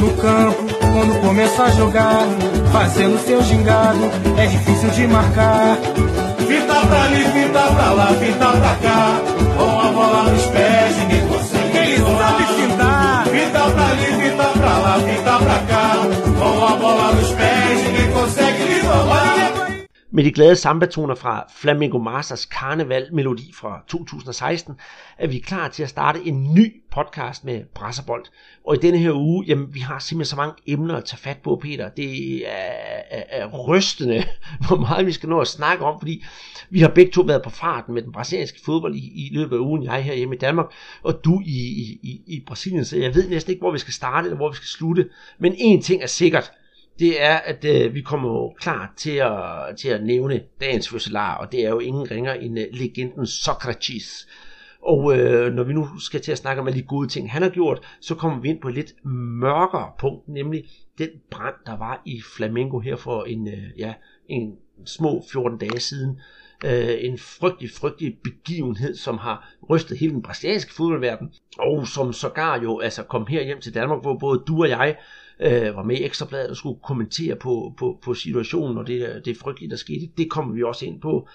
No campo, quando começa a jogar, fazendo seu gingado, é difícil de marcar. Fita pra ali, fita pra lá, fita pra cá, com a bola nos pés, ninguém consegue. Ele sabe fintar. Fita pra ali, fita pra lá, fita pra cá, com a bola nos pés, Med de glade sambatoner fra Flamingo Masters Karneval Melodi fra 2016, er vi klar til at starte en ny podcast med Brasserbold. Og i denne her uge, jamen vi har simpelthen så mange emner at tage fat på, Peter. Det er, er, er rystende, hvor meget vi skal nå at snakke om, fordi vi har begge to været på farten med den brasilianske fodbold i, i løbet af ugen. Jeg her hjemme i Danmark, og du i, i, i, i Brasilien, så jeg ved næsten ikke, hvor vi skal starte eller hvor vi skal slutte. Men en ting er sikkert, det er, at øh, vi kommer jo klar til at, til at nævne dagens fødselar, og det er jo ingen ringer end uh, legenden Socrates. Og øh, når vi nu skal til at snakke om alle de gode ting, han har gjort, så kommer vi ind på et lidt mørkere punkt, nemlig den brand, der var i Flamengo her for en, øh, ja, en små 14 dage siden. Øh, en frygtelig, frygtelig begivenhed, som har rystet hele den brasilianske fodboldverden, og som sågar jo altså kom her hjem til Danmark, hvor både du og jeg øh, var med i Ekstrabladet og skulle kommentere på, på, på situationen og det, det frygtelige, der skete. Det kommer vi også ind på.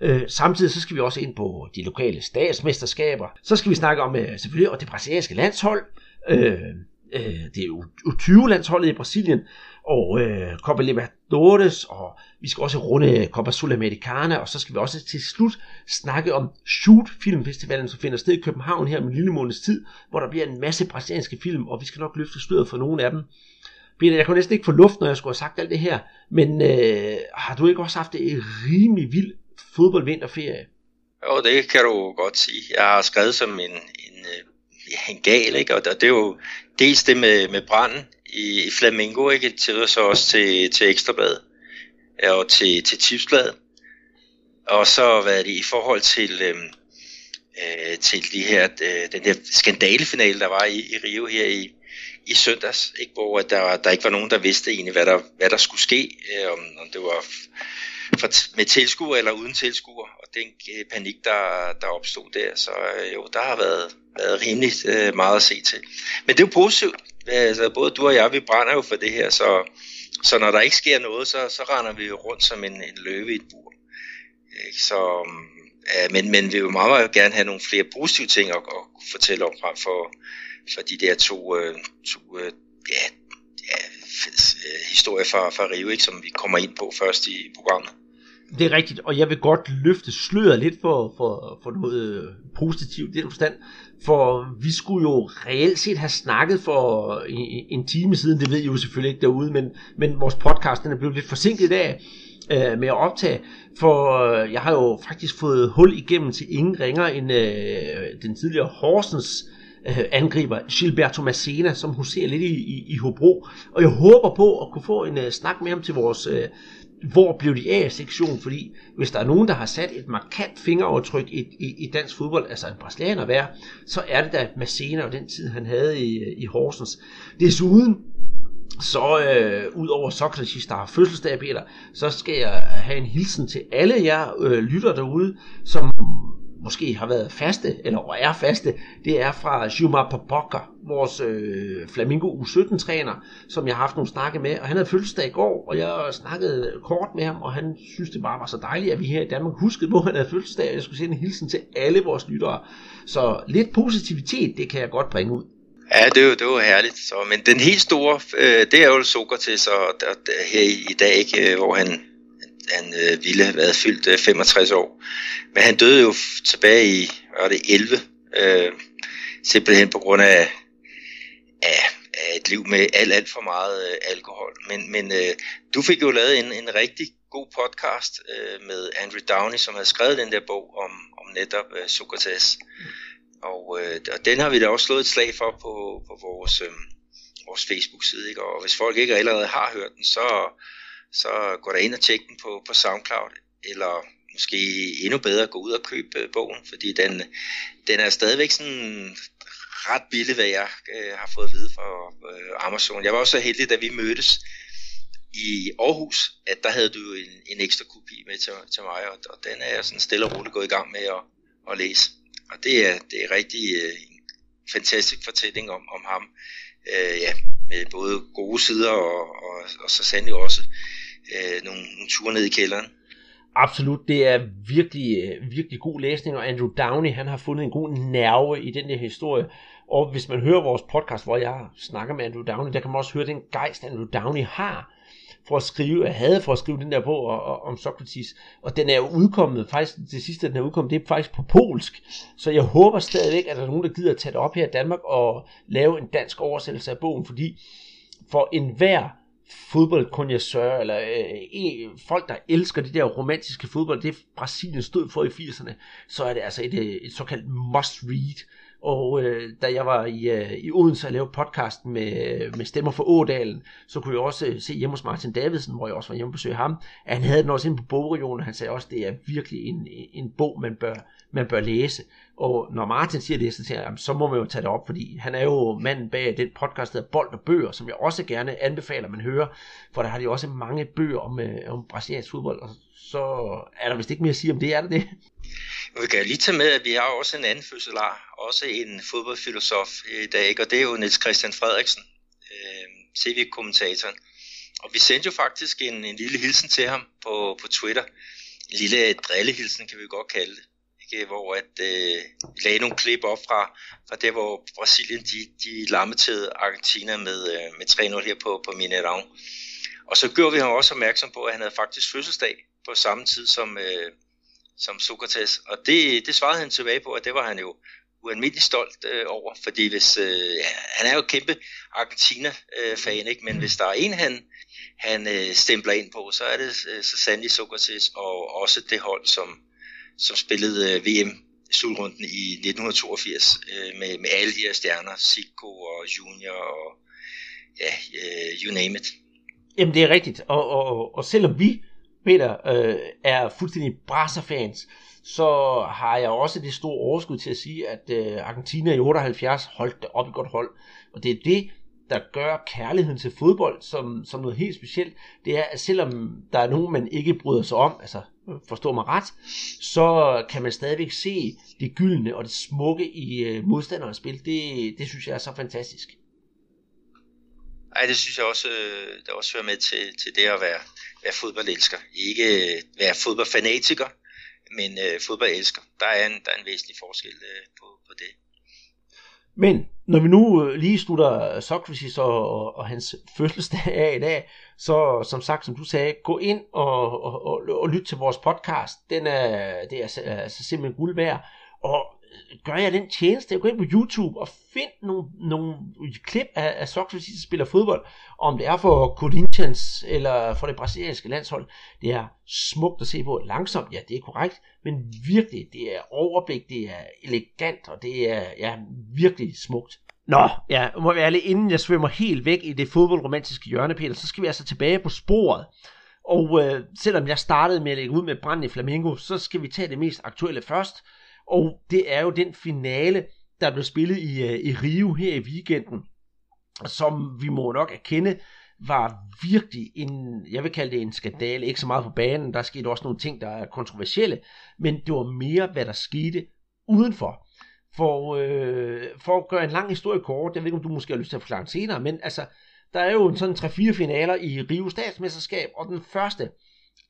Øh, samtidig så skal vi også ind på de lokale statsmesterskaber. Så skal vi snakke om øh, selvfølgelig og det brasilianske landshold. Øh, øh, det er jo 20 landsholdet i Brasilien, og øh, Copa Libertadores, og vi skal også runde Copa Sudamericana, og så skal vi også til slut snakke om Shoot Filmfestivalen, som finder sted i København her om en lille måneds tid, hvor der bliver en masse brasilianske film, og vi skal nok løfte sløret for nogle af dem. Peter, jeg kunne næsten ikke få luft, når jeg skulle have sagt alt det her, men øh, har du ikke også haft en rimelig vild fodboldvinterferie? Jo, det kan du godt sige. Jeg har skrevet som en, en, ja, en gal, ikke? og det er jo dels det med, med branden i, i Flamingo, ikke? til så også til, til Ekstrabladet øh, og til, til Tipsbladet. Og så hvad er det i forhold til, øhm, øh, til de her, øh, den der skandalefinale, der var i, i Rio her i, i søndags, ikke? hvor der, der ikke var nogen, der vidste egentlig, hvad der, hvad der skulle ske, øh, om, om det var for, med tilskuer eller uden tilskuer, og den øh, panik, der, der opstod der, så øh, jo, der har været, været rimelig øh, meget at se til. Men det er jo positivt, altså, både du og jeg, vi brænder jo for det her, så, så når der ikke sker noget, så, så render vi jo rundt som en, en løve i et bur. Så, mm, ja, men, men vi vil meget, meget gerne have nogle flere positive ting at, at fortælle om frem for, for de der to, øh, to øh, ja, ja, øh, historier fra, fra Rio, ikke, som vi kommer ind på først i programmet. Det er rigtigt, og jeg vil godt løfte sløret lidt for, for, for noget øh, positivt i den forstand, for vi skulle jo reelt set have snakket for en, en time siden, det ved I jo selvfølgelig ikke derude, men, men vores podcast den er blevet lidt forsinket i dag øh, med at optage, for øh, jeg har jo faktisk fået hul igennem til ingen ringer end øh, den tidligere Horsens øh, angriber Gilberto Massena, som huserer lidt i, i, i Hobro, og jeg håber på at kunne få en øh, snak med ham til vores øh, hvor blev de af sektion, fordi hvis der er nogen, der har sat et markant fingeraftryk i, i, i dansk fodbold, altså en brasilianer værd, så er det da Massena og den tid, han havde i, i Horsens. Desuden, så øh, ud over Socrates, der har fødselsdag, Peter, så skal jeg have en hilsen til alle jer øh, lytter derude, som måske har været faste, eller er faste, det er fra Juma Popoka, vores øh, Flamingo U17-træner, som jeg har haft nogle snakke med, og han havde fødselsdag i går, og jeg snakkede kort med ham, og han synes, det bare var så dejligt, at vi her i Danmark huskede, hvor han havde fødselsdag, og jeg skulle sende en hilsen til alle vores lyttere. Så lidt positivitet, det kan jeg godt bringe ud. Ja, det var, det var herligt. Så, men den helt store, øh, det er jo Sokrates, og der, der, her i, i dag, ikke, øh, hvor han han øh, ville have været fyldt øh, 65 år. Men han døde jo tilbage i, var det 11, øh, simpelthen på grund af, af, af et liv med alt, alt for meget øh, alkohol. Men, men øh, du fik jo lavet en, en rigtig god podcast øh, med Andrew Downey, som havde skrevet den der bog om, om netop øh, Sokrates. Og, øh, og den har vi da også slået et slag for på, på vores, øh, vores Facebook-side. Ikke? Og hvis folk ikke allerede har hørt den, så så gå der ind og tjek den på, på SoundCloud, eller måske endnu bedre gå ud og købe øh, bogen, fordi den, den er stadigvæk sådan ret billig, hvad jeg øh, har fået at vide fra øh, Amazon. Jeg var også så heldig, da vi mødtes i Aarhus, at der havde du en, en ekstra kopi med til, til mig, og, og den er jeg sådan stille og roligt gået i gang med at, at læse. Og det er, det er rigtig øh, en fantastisk fortælling om, om ham, øh, ja, med både gode sider og, og, og så sandelig også øh, nogle, nogle ture ned i kælderen. Absolut, det er virkelig, øh, virkelig god læsning, og Andrew Downey, han har fundet en god nerve i den der historie. Og hvis man hører vores podcast, hvor jeg snakker med Andrew Downey, der kan man også høre den gejst, Andrew Downey har for at skrive, at havde for at skrive den der bog om Socrates, og den er jo udkommet, faktisk det sidste, den er udkommet, det er faktisk på polsk, så jeg håber stadigvæk, at der er nogen, der gider at tage det op her i Danmark og lave en dansk oversættelse af bogen, fordi for enhver fodboldkonjesseur, eller øh, folk, der elsker det der romantiske fodbold, det Brasilien stod for i 80'erne, så er det altså et, øh, et såkaldt must-read. Og øh, da jeg var i, øh, i Odense og lavede podcasten med, med Stemmer for Ådalen, så kunne jeg også øh, se hjemme hos Martin Davidsen, hvor jeg også var hjemme og besøge ham, at han havde den også inde på bogregionen, og han sagde også, at det er virkelig en, en bog, man bør, man bør læse. Og når Martin siger det, så tænker jeg, så må man jo tage det op, fordi han er jo manden bag den podcast, der hedder Bold og Bøger, som jeg også gerne anbefaler, man hører, for der har de også mange bøger om, øh, om brasiliansk fodbold, og så er der vist ikke mere at sige om det, er det det? Vi kan lige tage med, at vi har også en anden fødselar, også en fodboldfilosof i dag, og det er jo Niels Christian Frederiksen, øh, CV-kommentatoren. Og vi sendte jo faktisk en, en lille hilsen til ham på, på Twitter. En lille drillehilsen, kan vi godt kalde det. Ikke? Hvor at, øh, vi lagde nogle klip op fra, fra det, hvor Brasilien de, de lammetede Argentina med, øh, med 3-0 her på, på Mineirão. Og så gjorde vi ham også opmærksom på, at han havde faktisk fødselsdag på samme tid som, øh, som Sokrates. Og det, det svarede han tilbage på, at det var han jo ualmindeligt stolt øh, over, fordi hvis, øh, han er jo kæmpe Argentina-fan, ikke? men hvis der er en, han, han øh, stempler ind på, så er det øh, så sandelig Sokrates, og også det hold, som, som spillede øh, VM slutrunden i 1982 øh, med, med alle de her stjerner, Zico og Junior og ja, øh, you name it. Jamen det er rigtigt, og, og, og selvom vi Peter øh, er fuldstændig brasserfans, så har jeg også det store overskud til at sige, at øh, Argentina i 78 holdt det op i godt hold. Og det er det, der gør kærligheden til fodbold som, som noget helt specielt. Det er, at selvom der er nogen, man ikke bryder sig om, altså forstår mig ret, så kan man stadigvæk se det gyldne og det smukke i øh, modstanderens spil. Det, det synes jeg er så fantastisk. Ej, det synes jeg også, øh, der også hører med til, til det at være, være fodboldelsker. Ikke øh, være fodboldfanatiker, men øh, fodboldelsker. Der er, en, der er en væsentlig forskel øh, på, på det. Men når vi nu øh, lige slutter Socrates og, og, og hans fødselsdag af i dag, så som sagt, som du sagde, gå ind og, og, og, og lyt til vores podcast. Den er, det er altså, altså simpelthen guld værd. Og gør jeg den tjeneste, gå ind på YouTube og find nogle, nogle klip af, af Socrates, der spiller fodbold, om det er for Corinthians eller for det brasilianske landshold. Det er smukt at se på. Langsomt, ja, det er korrekt, men virkelig, det er overblik, det er elegant, og det er ja, virkelig smukt. Nå, ja, må være ærlig, inden jeg svømmer helt væk i det fodboldromantiske hjørne, Peter, så skal vi altså tilbage på sporet. Og øh, selvom jeg startede med at lægge ud med branden i Flamingo, så skal vi tage det mest aktuelle først. Og det er jo den finale, der blev spillet i, øh, i Rio her i weekenden, som vi må nok erkende, var virkelig en, jeg vil kalde det en skandale, ikke så meget på banen, der skete også nogle ting, der er kontroversielle, men det var mere, hvad der skete udenfor. For, øh, for at gøre en lang historie kort, jeg ved ikke, om du måske har lyst til at forklare senere, men altså, der er jo sådan 3-4 finaler i Rio statsmesterskab, og den første,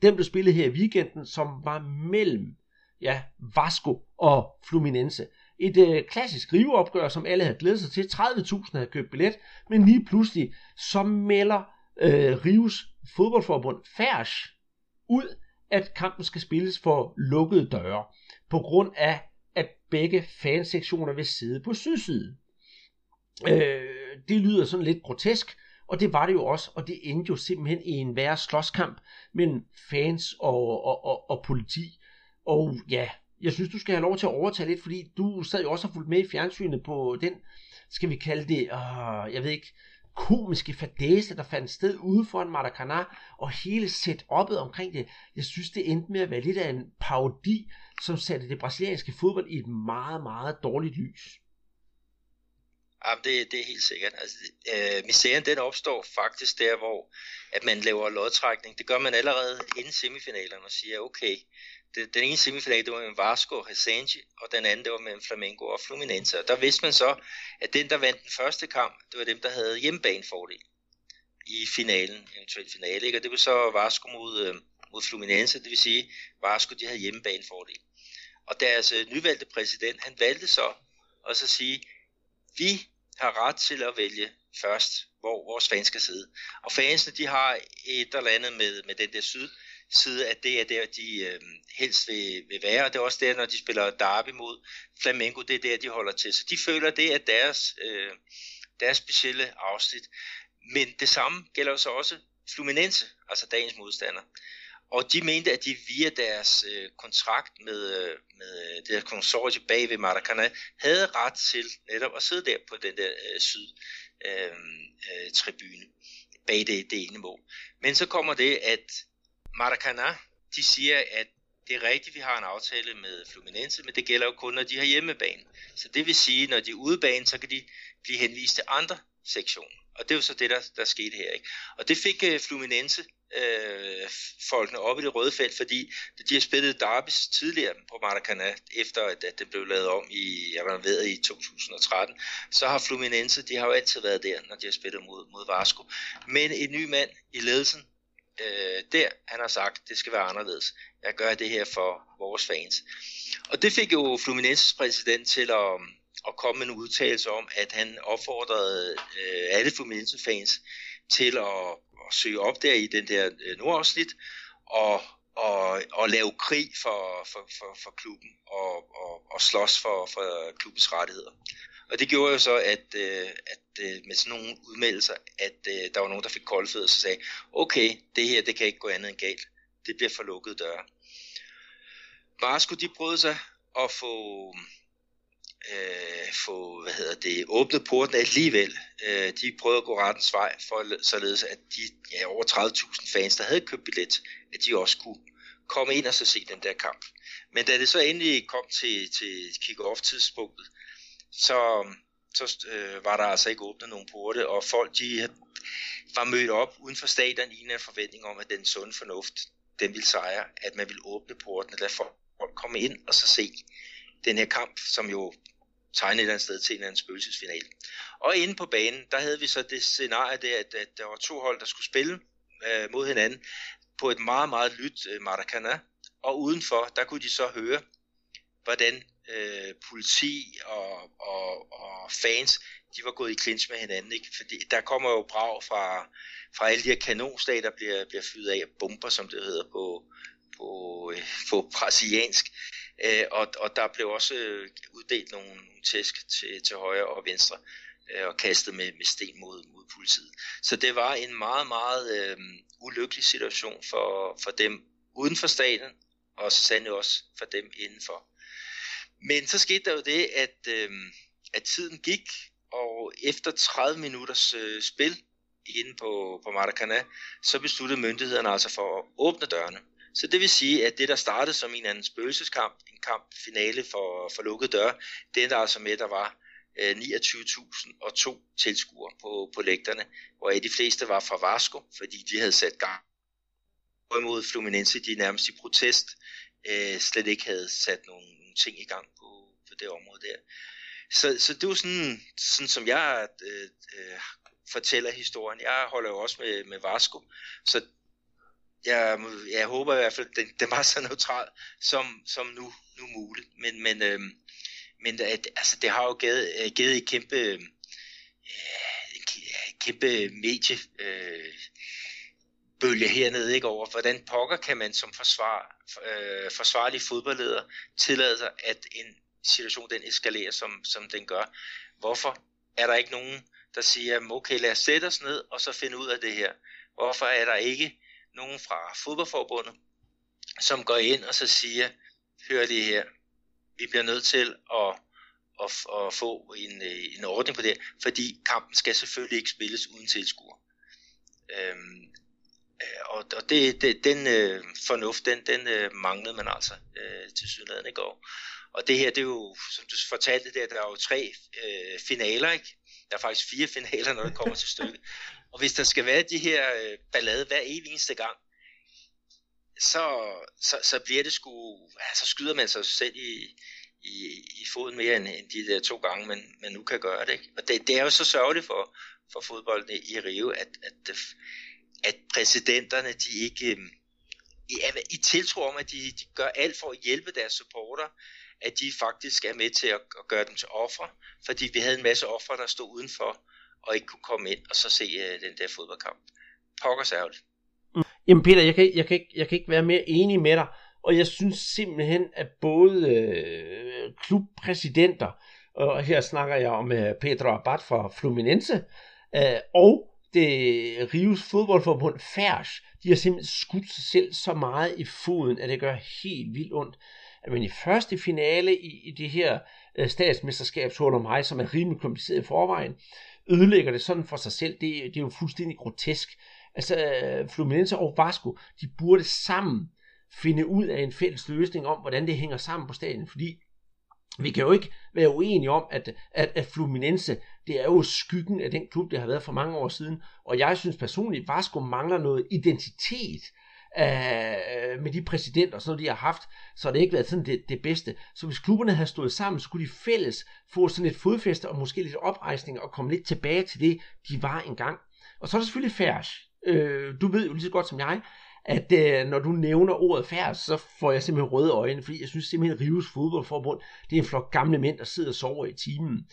den blev spillet her i weekenden, som var mellem ja, Vasco og Fluminense. Et øh, klassisk riveopgør, som alle havde glædet sig til. 30.000 havde købt billet, men lige pludselig så melder øh, Rives fodboldforbund Færs ud, at kampen skal spilles for lukkede døre, på grund af, at begge fansektioner vil sidde på sydsiden. Øh, det lyder sådan lidt grotesk, og det var det jo også, og det endte jo simpelthen i en værre slåskamp mellem fans og, og, og, og politi. Og ja, jeg synes, du skal have lov til at overtage lidt, fordi du sad jo også og fulgt med i fjernsynet på den, skal vi kalde det, uh, jeg ved ikke, komiske fadese, der fandt sted ude foran Maracana, og hele setup'et omkring det, jeg synes, det endte med at være lidt af en parodi, som satte det brasilianske fodbold i et meget, meget dårligt lys. Ja, det, det er helt sikkert. Altså, øh, misæren den opstår faktisk der, hvor at man laver lodtrækning. Det gør man allerede inden semifinalerne og siger, okay, det, den ene semifinal, det var mellem Vasco og Resende, og den anden, det var mellem Flamengo og Fluminense. Og der vidste man så, at den, der vandt den første kamp, det var dem, der havde hjemmebanefordel i finalen, eventuelt finale. Ikke? Og det var så Vasco mod, øh, mod Fluminense, det vil sige, Vasco de havde hjemmebanefordel. Og deres øh, nyvalgte præsident, han valgte så at så sige, vi har ret til at vælge først, hvor vores fans skal sidde. Og fansene, de har et eller andet med, med den der syd, side, at det er der, de øh, helst vil, vil være, og det er også der, når de spiller derby mod Flamengo, det er der, de holder til. Så de føler, det er deres, øh, deres specielle afsnit. Men det samme gælder så også Fluminense, altså dagens modstander. Og de mente, at de via deres øh, kontrakt med, øh, med øh, det her konsortie bag ved Maracanã, havde ret til netop at sidde der på den der øh, syd øh, øh, tribune bag det, det ene mål. Men så kommer det, at Maracanã, de siger, at det er rigtigt, vi har en aftale med Fluminense, men det gælder jo kun, når de har hjemmebane. Så det vil sige, når de er udebane, så kan de blive henvist til andre sektioner. Og det er jo så det, der, der skete her. Ikke? Og det fik uh, Fluminense øh, folkene op i det røde felt, fordi de har spillet derbys tidligere på Maracanã, efter at, at det blev lavet om i, jeg ved, i 2013, så har Fluminense, de har jo altid været der, når de har spillet mod, mod Vasco. Men en ny mand i ledelsen, øh, der, han har sagt, det skal være anderledes. Jeg gør det her for vores fans. Og det fik jo Fluminenses præsident til at, at komme med en udtalelse om, at han opfordrede øh, alle Fluminense-fans til at, at søge op der i den der øh, nordafsnit, og, og, og lave krig for, for, for, for klubben, og, og, og slås for, for klubbens rettigheder. Og det gjorde jo så, at, øh, at øh, med sådan nogle udmeldelser, at øh, der var nogen, der fik koldfød og så sagde, okay, det her, det kan ikke gå andet end galt. Det bliver for lukket døre. Bare skulle de prøve sig at få, øh, få hvad hedder det, åbnet porten alligevel. Øh, de prøvede at gå rettens vej, for således at de ja, over 30.000 fans, der havde købt billet, at de også kunne komme ind og så se den der kamp. Men da det så endelig kom til, til kick-off tidspunktet, så, så øh, var der altså ikke åbnet nogen porte, og folk de var mødt op uden for stadion i en forventning om, at den sunde fornuft, den ville sejre, at man ville åbne portene, lade folk komme ind og så se den her kamp, som jo tegnede et eller andet sted til en eller anden spøgelsesfinale. Og inde på banen, der havde vi så det scenarie der, at, at der var to hold, der skulle spille øh, mod hinanden på et meget, meget lyt øh, Maracana, og udenfor, der kunne de så høre, hvordan øh, politi og, og, og fans, de var gået i clinch med hinanden, ikke? fordi der kommer jo brag fra, fra alle de her kanonslag, der bliver, bliver fyret af bomber, som det hedder på, på, øh, på brasiliansk, øh, og, og der blev også uddelt nogle, nogle tæsk til, til højre og venstre, øh, og kastet med, med sten mod, mod politiet. Så det var en meget, meget øh, ulykkelig situation for, for dem uden for staten, og så sandelig også for dem indenfor. Men så skete der jo det, at, øh, at tiden gik, og efter 30 minutters øh, spil inde på, på Maracanã, så besluttede myndighederne altså for at åbne dørene. Så det vil sige, at det, der startede som en anden spøgelseskamp, en kamp finale for, for lukkede døre, det der altså med, at der var øh, 29.002 tilskuere på, på lægterne, hvor de fleste var fra Vasco, fordi de havde sat gang. Hvorimod Fluminense, de nærmest i protest, øh, slet ikke havde sat nogen, nogle ting i gang på, på det område der. Så, så det er jo sådan, sådan som jeg øh, øh, fortæller historien. Jeg holder jo også med, med Vasco, så jeg, jeg håber i hvert fald, at den, den var så neutral som, som nu, nu muligt. Men, men, øh, men at, altså, det har jo givet, øh, givet et kæmpe, øh, kæmpe medie øh, bølge hernede ikke over, hvordan pokker kan man som forsvar, øh, forsvarlig fodboldleder tillader sig, at en situation den eskalerer, som, som den gør. Hvorfor er der ikke nogen, der siger, okay, lad os sætte os ned og så finde ud af det her? Hvorfor er der ikke nogen fra fodboldforbundet, som går ind og så siger, hør det her, vi bliver nødt til at, at, at få en, øh, en ordning på det, fordi kampen skal selvfølgelig ikke spilles uden tilskuer. Øhm, og, og det, det, den øh, fornuft, den, den øh, manglede man altså øh, til sydlandet i går. Og det her, det er jo, som du fortalte der, der er jo tre øh, finaler, ikke? Der er faktisk fire finaler, når det kommer til stykket. Og hvis der skal være de her øh, ballade hver evig eneste gang, så, så, så bliver det sgu, ja, så skyder man sig selv i, i, i foden mere end, end de der to gange, man, man nu kan gøre det. Ikke? Og det, det er jo så sørgeligt for, for fodbolden i, Rio, at, at, at præsidenterne, de ikke øhm, i, i tiltro om, at de, de gør alt for at hjælpe deres supporter, at de faktisk er med til at, at gøre dem til ofre, fordi vi havde en masse ofre, der stod udenfor og ikke kunne komme ind og så se uh, den der fodboldkamp. Pokker ærgerligt. Mm. Jamen Peter, jeg kan, jeg, kan ikke, jeg kan ikke være mere enig med dig, og jeg synes simpelthen, at både øh, klubpræsidenter, og her snakker jeg om øh, Pedro Abad fra Fluminense, øh, og det Rives fodboldforbund Færs, de har simpelthen skudt sig selv så meget i foden, at det gør helt vildt ondt. Men i første finale i, i det her øh, statsmesterskab, så mig, som er rimelig kompliceret i forvejen, ødelægger det sådan for sig selv, det, det er jo fuldstændig grotesk. Altså, øh, Fluminense og Vasco, de burde sammen finde ud af en fælles løsning om, hvordan det hænger sammen på stadion, fordi vi kan jo ikke være uenige om, at, at, at Fluminense, det er jo skyggen af den klub, det har været for mange år siden. Og jeg synes personligt, at Vasco mangler noget identitet øh, med de præsidenter, som de har haft, så har det ikke været sådan det, det bedste. Så hvis klubberne havde stået sammen, så de fælles få sådan et fodfæste og måske lidt oprejsning og komme lidt tilbage til det, de var engang. Og så er der selvfølgelig færds. Øh, du ved jo lige så godt som jeg, at øh, når du nævner ordet færds, så får jeg simpelthen røde øjne, fordi jeg synes simpelthen, at Rives fodboldforbund, det er en flok gamle mænd, der sidder og sover i timen.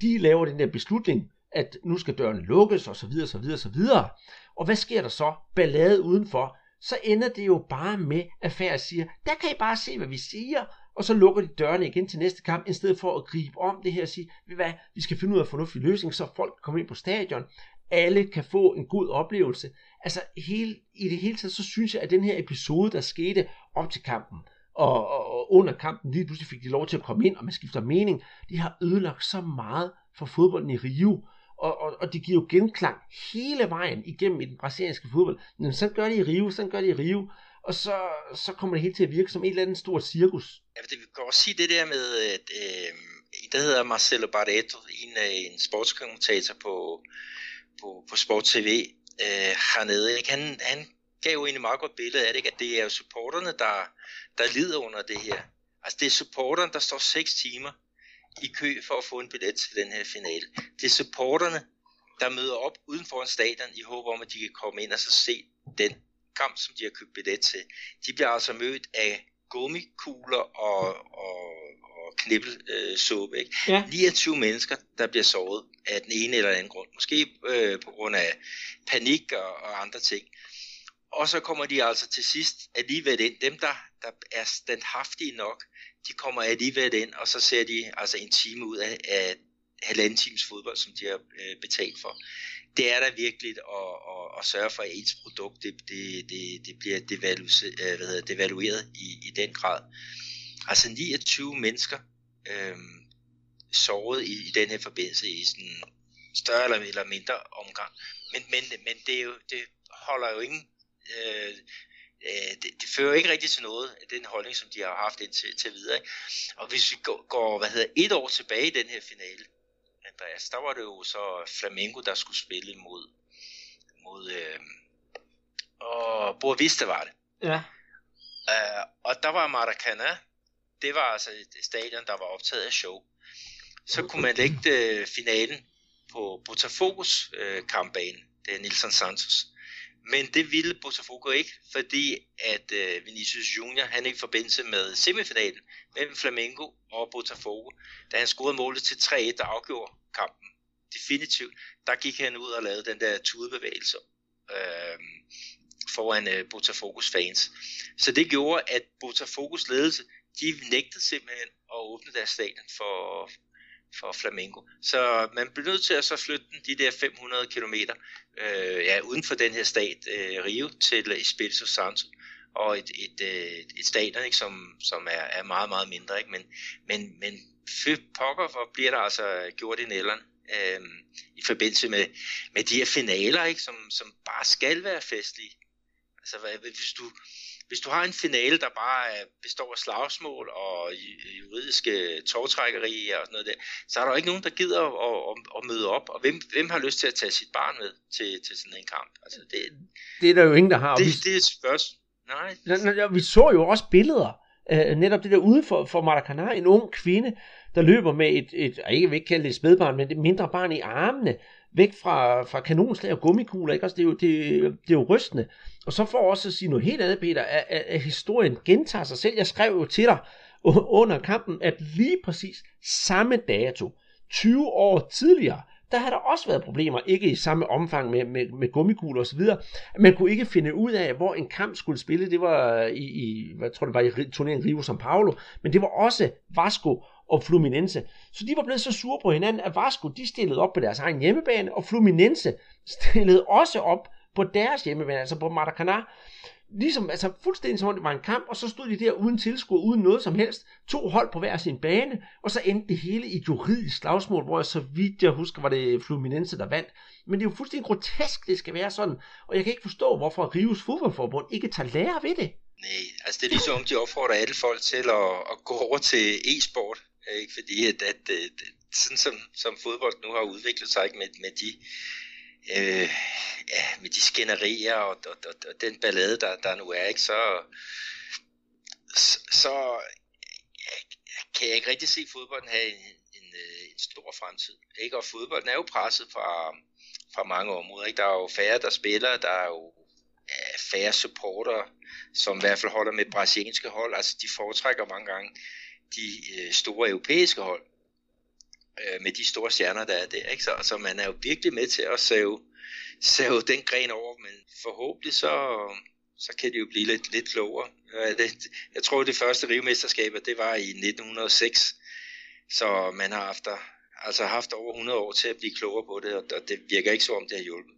De laver den der beslutning, at nu skal døren lukkes, og så videre, så videre, så videre. Og hvad sker der så? Ballade udenfor. Så ender det jo bare med, at Færre siger, der kan I bare se, hvad vi siger, og så lukker de dørene igen til næste kamp, i stedet for at gribe om det her og sige, hvad, vi skal finde ud af en fornuftig løsning, så folk kan komme ind på stadion, alle kan få en god oplevelse. Altså hele, i det hele taget, så synes jeg, at den her episode, der skete op til kampen, og, og, og under kampen, lige pludselig fik de lov til at komme ind, og man skifter mening, de har ødelagt så meget for fodbolden i Rio, og, og, og det giver jo genklang hele vejen igennem i den brasilianske fodbold. Men så gør det i Rio, så gør det i Rio, og så, så kommer det hele til at virke som et eller andet stort cirkus. Ja, det kan også sige det der med, at øh, der hedder Marcelo Barreto, en, øh, en sportskommentator på, på, på Sport TV øh, hernede. Ikke? Han, han gav jo egentlig meget godt billede af det, ikke? at det er jo supporterne, der, der lider under det her. Altså det er supporterne, der står 6 timer i kø for at få en billet til den her finale. Det er supporterne, der møder op uden for en stadion i håb om, at de kan komme ind og så se den kamp, som de har købt billet til. De bliver altså mødt af gummikugler og, og, og knibbelsuppe. Ikke? Ja. 29 mennesker, der bliver såret af den ene eller anden grund. Måske øh, på grund af panik og, og andre ting. Og så kommer de altså til sidst alligevel ind. Dem, der, der er standhaftige nok, de kommer alligevel ind, og så ser de altså en time ud af, af halvanden times fodbold, som de har øh, betalt for. Det er da virkelig at, at, at sørge for, at ens produkt det, det, det, det bliver devalu, øh, hvad hedder, devalueret i, i den grad. Altså 29 mennesker øh, såret i, i den her forbindelse i sådan større eller, eller mindre omgang. Men, men, men det, er jo, det holder jo ingen... Øh, øh, det, det fører ikke rigtig til noget den holdning, som de har haft indtil til videre. Og hvis vi går, går hvad hedder, et år tilbage i den her finale, Andreas, der var det jo så Flamengo, der skulle spille mod, mod øh, og Boa Vista var det. Ja. Uh, og der var Maracana, det var altså et stadion, der var optaget af show. Så kunne man lægge uh, finalen på Botafogo's uh, kampbane, det er Nilson Santos. Men det ville Botafogo ikke, fordi at øh, Vinicius Junior, han er i forbindelse med semifinalen mellem Flamengo og Botafogo, da han scorede målet til 3-1, der afgjorde kampen definitivt, der gik han ud og lavede den der tudebevægelse øh, foran øh, Botafogos fans. Så det gjorde, at Botafogos ledelse, de nægtede simpelthen at åbne deres stadion for, for Flamengo. Så man blev nødt til at så flytte den de der 500 km øh, ja, uden for den her stat, øh, Rio, til Espírito Santo og et, et, et, et stadion, ikke, som, som er, er meget, meget mindre. Ikke? Men, men, men pokker, hvor bliver der altså gjort i nælderen øh, i forbindelse med, med de her finaler, ikke? Som, som bare skal være festlige. Altså, hvis du, hvis du har en finale, der bare består af slagsmål og juridiske togtrækkeri og sådan noget der, så er der jo ikke nogen, der gider at, at, at møde op. Og hvem, hvem har lyst til at tage sit barn med til, til sådan en kamp? Altså, det, det er der jo ingen, der har. Det, det er et spørgsmål. Nej. Vi så jo også billeder øh, netop det der ude for, for Maracana, en ung kvinde, der løber med et, et ikke vil kalde det et spædbarn, men et mindre barn i armene, væk fra, fra kanonslag og gummikugler, ikke? Også det, er jo, det, det er jo rystende. Og så for også at sige noget helt andet, Peter, at, at, at historien gentager sig selv. Jeg skrev jo til dig under kampen, at lige præcis samme dato, 20 år tidligere, der har der også været problemer, ikke i samme omfang med, med, med gummikugler osv. Man kunne ikke finde ud af, hvor en kamp skulle spille. Det var i, i hvad tror det var, i turneringen Rio São Paulo, men det var også Vasco og Fluminense. Så de var blevet så sure på hinanden, at Vasco de stillede op på deres egen hjemmebane, og Fluminense stillede også op på deres hjemmebane, altså på Maracanã ligesom, altså fuldstændig som om det var en kamp, og så stod de der uden tilskuer, uden noget som helst, to hold på hver sin bane, og så endte det hele i et juridisk slagsmål, hvor jeg så vidt jeg husker, var det Fluminense, der vandt. Men det er jo fuldstændig grotesk, det skal være sådan, og jeg kan ikke forstå, hvorfor Rives fodboldforbund ikke tager lære ved det. Nej, altså det er ligesom, de opfordrer alle folk til at, at gå over til e-sport, Øh, ikke? fordi at, at, øh, at sådan som, som fodbold nu har udviklet sig ikke med, med de øh, ja, med de skænderier og, og, og, og den ballade, der, der nu er, ikke, så, så ja, kan jeg ikke rigtig se fodbolden have en, en, øh, en stor fremtid. Ikke? Og fodbolden er jo presset fra, fra mange områder. Ikke? Der er jo færre, der spiller, der er jo ja, færre supporter, som i hvert fald holder med brasilianske hold. Altså de foretrækker mange gange de øh, store europæiske hold øh, med de store stjerner, der er der. Ikke? Så, så man er jo virkelig med til at save, save den gren over, men forhåbentlig så, så kan det jo blive lidt, lidt klogere. Øh, det, jeg tror, det første rivmesterskaber, det var i 1906, så man har haft, altså haft over 100 år til at blive klogere på det, og det virker ikke så om, det har hjulpet.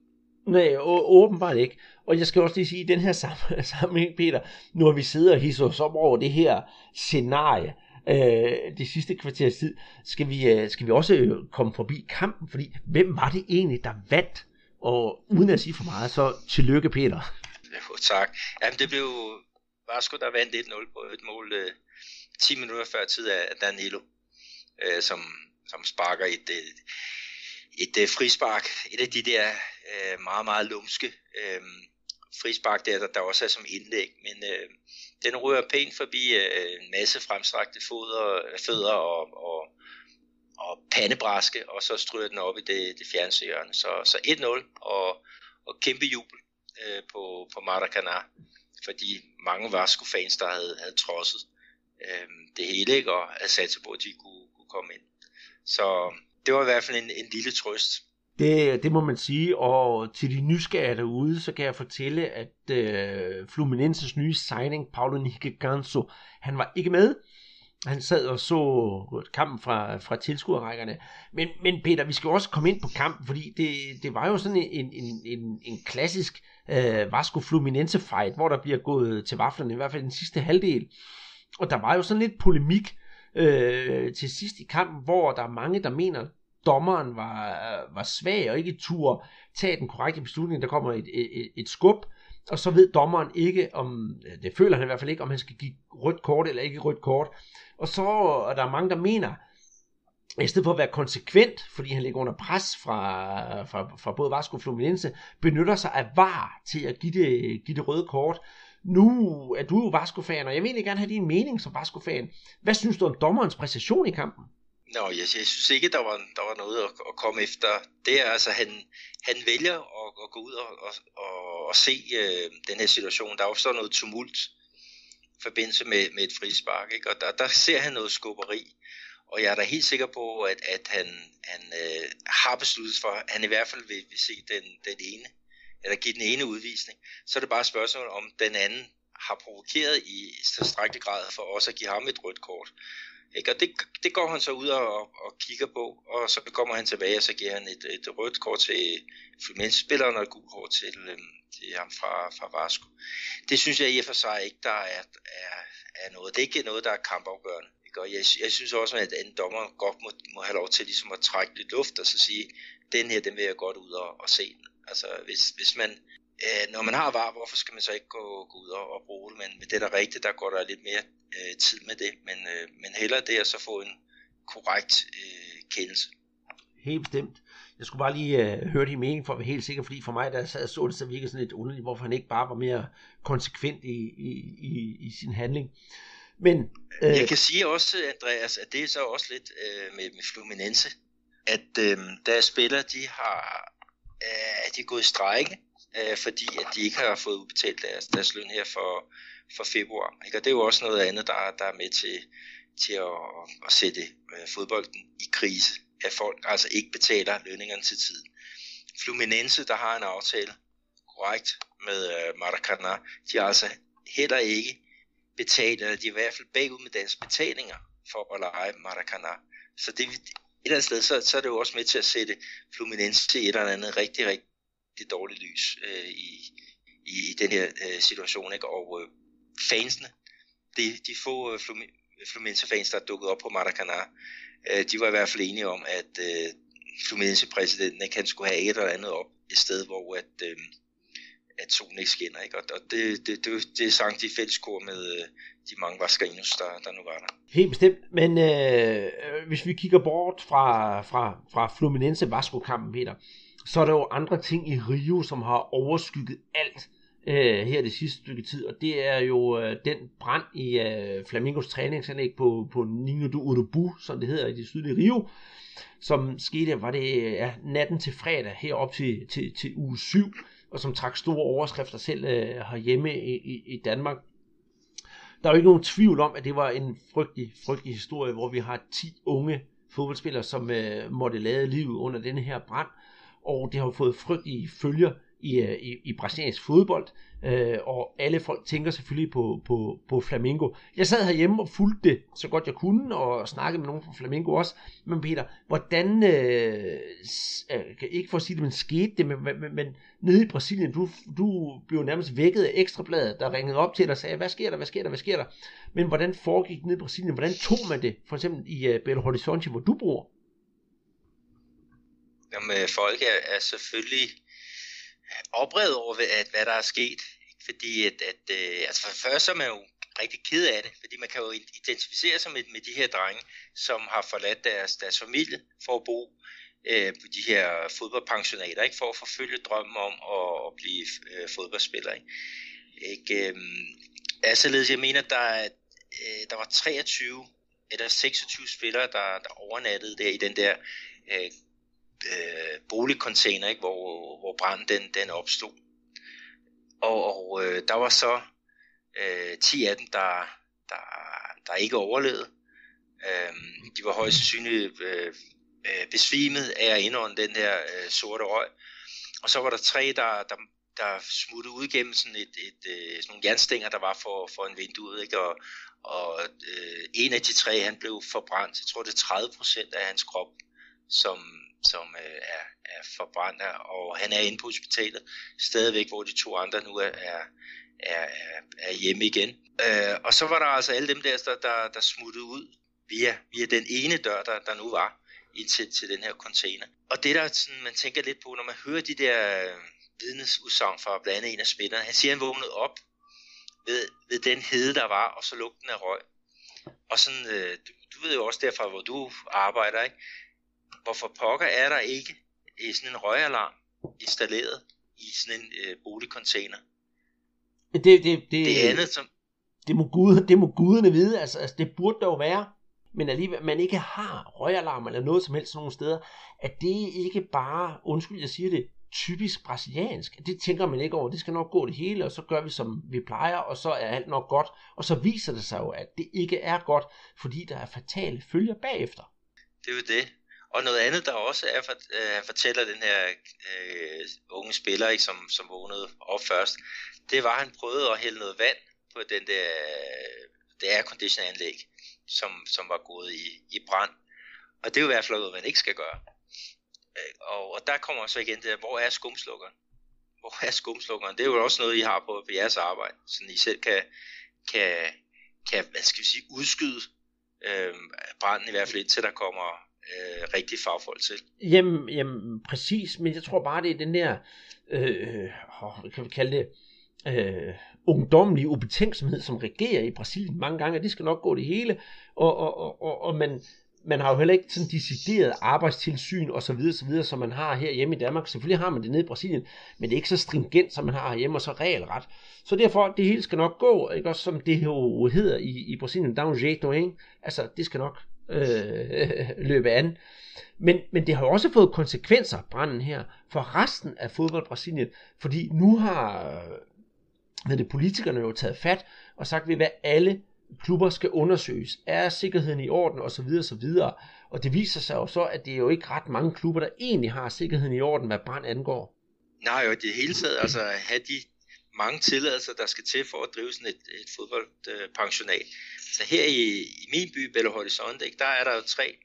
Nej, åbenbart ikke. Og jeg skal også lige sige, i den her sammenhæng, Peter, nu har vi siddet og hisset os op over det her scenarie, øh, de sidste kvarters tid, skal vi, øh, skal vi også øh, komme forbi kampen, fordi hvem var det egentlig, der vandt? Og uden at sige for meget, så tillykke Peter. Jo, tak. Jamen, det blev Vasco, der vandt 1-0 på et mål øh, 10 minutter før tid af Danilo, øh, som, som sparker et, øh, et, et et frispark. Et af de der øh, meget, meget lumske øh, frispark der, der, der også er som indlæg, men øh, den rører pænt forbi øh, en masse fremstrakte foder, øh, fødder og, og, og pandebraske, og så stryger den op i det, det fjernsøgerne. Så, så 1-0 og, og kæmpe jubel øh, på, på Maracana, fordi mange Vasco-fans, der havde, havde trodset øh, det hele, ikke, og havde sat sig på, at de kunne, kunne komme ind. Så det var i hvert fald en, en lille trøst. Det, det må man sige, og til de nysgerrige derude, så kan jeg fortælle, at øh, Fluminenses nye signing, Paulo Ganso, han var ikke med. Han sad og så kampen fra, fra tilskuerrækkerne. Men, men Peter, vi skal også komme ind på kampen, fordi det, det var jo sådan en, en, en, en klassisk øh, Vasco Fluminense fight, hvor der bliver gået til vaflerne, i hvert fald den sidste halvdel. Og der var jo sådan lidt polemik øh, til sidst i kampen, hvor der er mange, der mener, dommeren var, var svag og ikke tur tage den korrekte beslutning. Der kommer et, et, et skub, og så ved dommeren ikke, om det føler han i hvert fald ikke, om han skal give rødt kort eller ikke rødt kort. Og så er der mange, der mener, i stedet for at være konsekvent, fordi han ligger under pres fra, fra, fra både Vasco og Fluminense, benytter sig af VAR til at give det, give det røde kort. Nu er du jo Vasco-fan, og jeg vil egentlig gerne have din mening som Vasco-fan. Hvad synes du om dommerens præcision i kampen? Nå, jeg, jeg synes ikke, der var, der var noget at, at komme efter. Det er altså, han, han vælger at, at gå ud og, og, og, og se øh, den her situation. Der opstår noget tumult i forbindelse med, med et frispark, ikke? og der, der ser han noget skubberi. Og jeg er da helt sikker på, at, at han, han øh, har besluttet for, at han i hvert fald vil, vil se den, den ene, eller give den ene udvisning. Så er det bare et spørgsmål, om den anden har provokeret i tilstrækkelig grad for også at give ham et rødt kort. Ikke? Og det, det går han så ud og, og kigger på, og så kommer han tilbage, og så giver han et, et rødt kort til Fluminense-spilleren og et gult kort til, øhm, til ham fra, fra Vasco. Det synes jeg i og for sig ikke, der er, er, er noget. Det er ikke noget, der er kampafgørende. Ikke? Og jeg, jeg synes også, at en dommer godt må, må have lov til ligesom at trække lidt luft og så sige, den her, den vil jeg godt ud og, og se. Altså, hvis, hvis man øh, når man har var, hvorfor skal man så ikke gå, gå ud og, og bruge det? Men, men det er da rigtigt, der går der lidt mere øh, tid med det. Men, øh, men hellere det at så få en korrekt øh, kendelse. Helt bestemt. Jeg skulle bare lige øh, høre din mening for at være helt sikker, fordi for mig, der sad så det, så virkede sådan lidt underligt, hvorfor han ikke bare var mere konsekvent i, i, i, i sin handling. Men, øh, jeg kan sige også, Andreas, at det er så også lidt øh, med, med Fluminense, at øh, deres spillere, de har øh, de er gået i strække, øh, fordi at de ikke har fået udbetalt deres, deres løn her for, for februar. Ikke? Og det er jo også noget andet, der, der er med til, til at, at sætte øh, fodbolden i krise, at folk altså ikke betaler lønningerne til tiden. Fluminense, der har en aftale korrekt med øh, Maracana, de har altså heller ikke betalt, eller de er i hvert fald bagud med deres betalinger for at lege Maracana. Så det, eller andet sted, så, så er det jo også med til at sætte Fluminense i et eller andet rigtig, rigtig dårligt lys øh, i, i, i den her øh, situation. Ikke? Og øh, fansene, de, de få øh, Fluminense-fans, der er dukket op på Maracanã, øh, de var i hvert fald enige om, at øh, Fluminense-præsidenten ikke, han skulle have et eller andet op et sted, hvor at, øh, at solen ikke skinner. Ikke? Og, og det, det, det, det sang de fælleskor med øh, de mange vaskerinos, der, der nu var der. Helt bestemt, men øh, hvis vi kigger bort fra, fra, fra Fluminense Vasco-kampen, Peter, så er der jo andre ting i Rio, som har overskygget alt øh, her det sidste stykke tid, og det er jo øh, den brand i øh, Flamingos træningsanlæg på, på Nino do Urubu, som det hedder i det sydlige Rio, som skete, var det ja, natten til fredag herop til, til, til uge 7, og som trak store overskrifter selv øh, herhjemme i, i, i Danmark. Der er jo ikke nogen tvivl om, at det var en frygtelig, frygtelig historie, hvor vi har 10 unge fodboldspillere, som øh, måtte lade livet under denne her brand, og det har fået frygtelige følger i, øh, i, i brasiliansk fodbold, øh, og alle folk tænker selvfølgelig på, på, på Flamingo. Jeg sad herhjemme og fulgte det så godt jeg kunne, og snakkede med nogen fra Flamingo også. Men Peter, hvordan, øh, øh, ikke for at sige det, men skete det, men, men, men nede i Brasilien, du, du blev nærmest vækket af ekstrabladet, der ringede op til dig og sagde, hvad sker der, hvad sker der, hvad sker der? Men hvordan foregik det nede i Brasilien? Hvordan tog man det, for eksempel i øh, Belo Horizonte, hvor du bor? Jamen, øh, folk er, er selvfølgelig oprevet over, at, hvad der er sket. Fordi at, at øh, altså for først så er man jo rigtig ked af det, fordi man kan jo identificere sig med, med de her drenge, som har forladt deres, deres familie for at bo øh, på de her fodboldpensionater, ikke? for at forfølge drømmen om at, at blive øh, fodboldspiller. Ikke? Ikke, øh, altså, jeg mener, der, øh, der var 23 eller 26 spillere, der, der overnattede der i den der øh, øh, boligcontainer, ikke, hvor, hvor branden den, den opstod. Og, og øh, der var så øh, 10 af dem, der, der, der ikke overlevede. Øh, de var højst sandsynligt øh, øh, besvimet af at indånde den her øh, sorte røg. Og så var der tre, der, der, der smuttede ud gennem sådan, et, et, øh, sådan nogle jernstænger, der var for, for en vindue. Ikke? Og, og øh, en af de tre, han blev forbrændt. Jeg tror, det er 30 procent af hans krop, som, som øh, er, er forbrændt, og han er inde på hospitalet stadigvæk, hvor de to andre nu er, er, er, er hjemme igen. Øh, og så var der altså alle dem der, der, der, der smuttede ud via, via den ene dør, der, der nu var ind til, til den her container. Og det der sådan, man tænker lidt på, når man hører de der øh, vidnesudsagn fra blandt andet en af spillerne, han siger, han vågnede op ved, ved den hede, der var, og så lugten af røg. Og sådan, øh, du, du ved jo også derfra, hvor du arbejder, ikke? Hvorfor pokker er der ikke i sådan en røgalarm installeret i sådan en øh, boligcontainer? Det, det, det, det andet, som... Det må, Gud, det må guderne vide, altså, altså det burde der jo være, men alligevel, man ikke har røgalarm eller noget som helst nogle steder, at det ikke bare, undskyld jeg siger det, typisk brasiliansk. Det tænker man ikke over. Det skal nok gå det hele, og så gør vi som vi plejer, og så er alt nok godt. Og så viser det sig jo, at det ikke er godt, fordi der er fatale følger bagefter. Det er jo det. Og noget andet, der også er, for, øh, fortæller den her øh, unge spiller, ikke, som, som vågnede op først, det var, at han prøvede at hælde noget vand på den der, øh, det aircondition anlæg, som, som var gået i, i brand. Og det er jo i hvert fald noget, man ikke skal gøre. Øh, og, og der kommer så igen det der, hvor er skumslukkeren? Hvor er skumslukkeren? Det er jo også noget, I har på, på jeres arbejde, så I selv kan, kan, kan hvad skal vi sige, udskyde øh, branden i hvert fald indtil der kommer øh, rigtige fagfolk til. Jamen, jamen, præcis, men jeg tror bare, det er den der, øh, hvad kan vi kalde det, øh, ungdomlige ubetænksomhed, som regerer i Brasilien mange gange, og det skal nok gå det hele, og, og, og, og, og man, man har jo heller ikke sådan decideret arbejdstilsyn og så videre, så videre, som man har her hjemme i Danmark. Selvfølgelig har man det nede i Brasilien, men det er ikke så stringent, som man har hjemme og så regelret. Så derfor, det hele skal nok gå, ikke også som det jo hedder i, i Brasilien, down er um jeito, ikke? Altså, det skal nok øh, løbe an. Men, men det har jo også fået konsekvenser, branden her, for resten af fodbold Brasilien, fordi nu har øh, med det, politikerne jo taget fat og sagt, at alle klubber skal undersøges. Er sikkerheden i orden og så videre, så videre. Og det viser sig jo så, at det er jo ikke ret mange klubber, der egentlig har sikkerheden i orden, hvad brand angår. Nej, og det hele taget, altså have de mange tilladelser, der skal til for at drive sådan et, et fodboldpensionat. Så her i, i min by, Belo Horizonte, ikke, der er der jo tre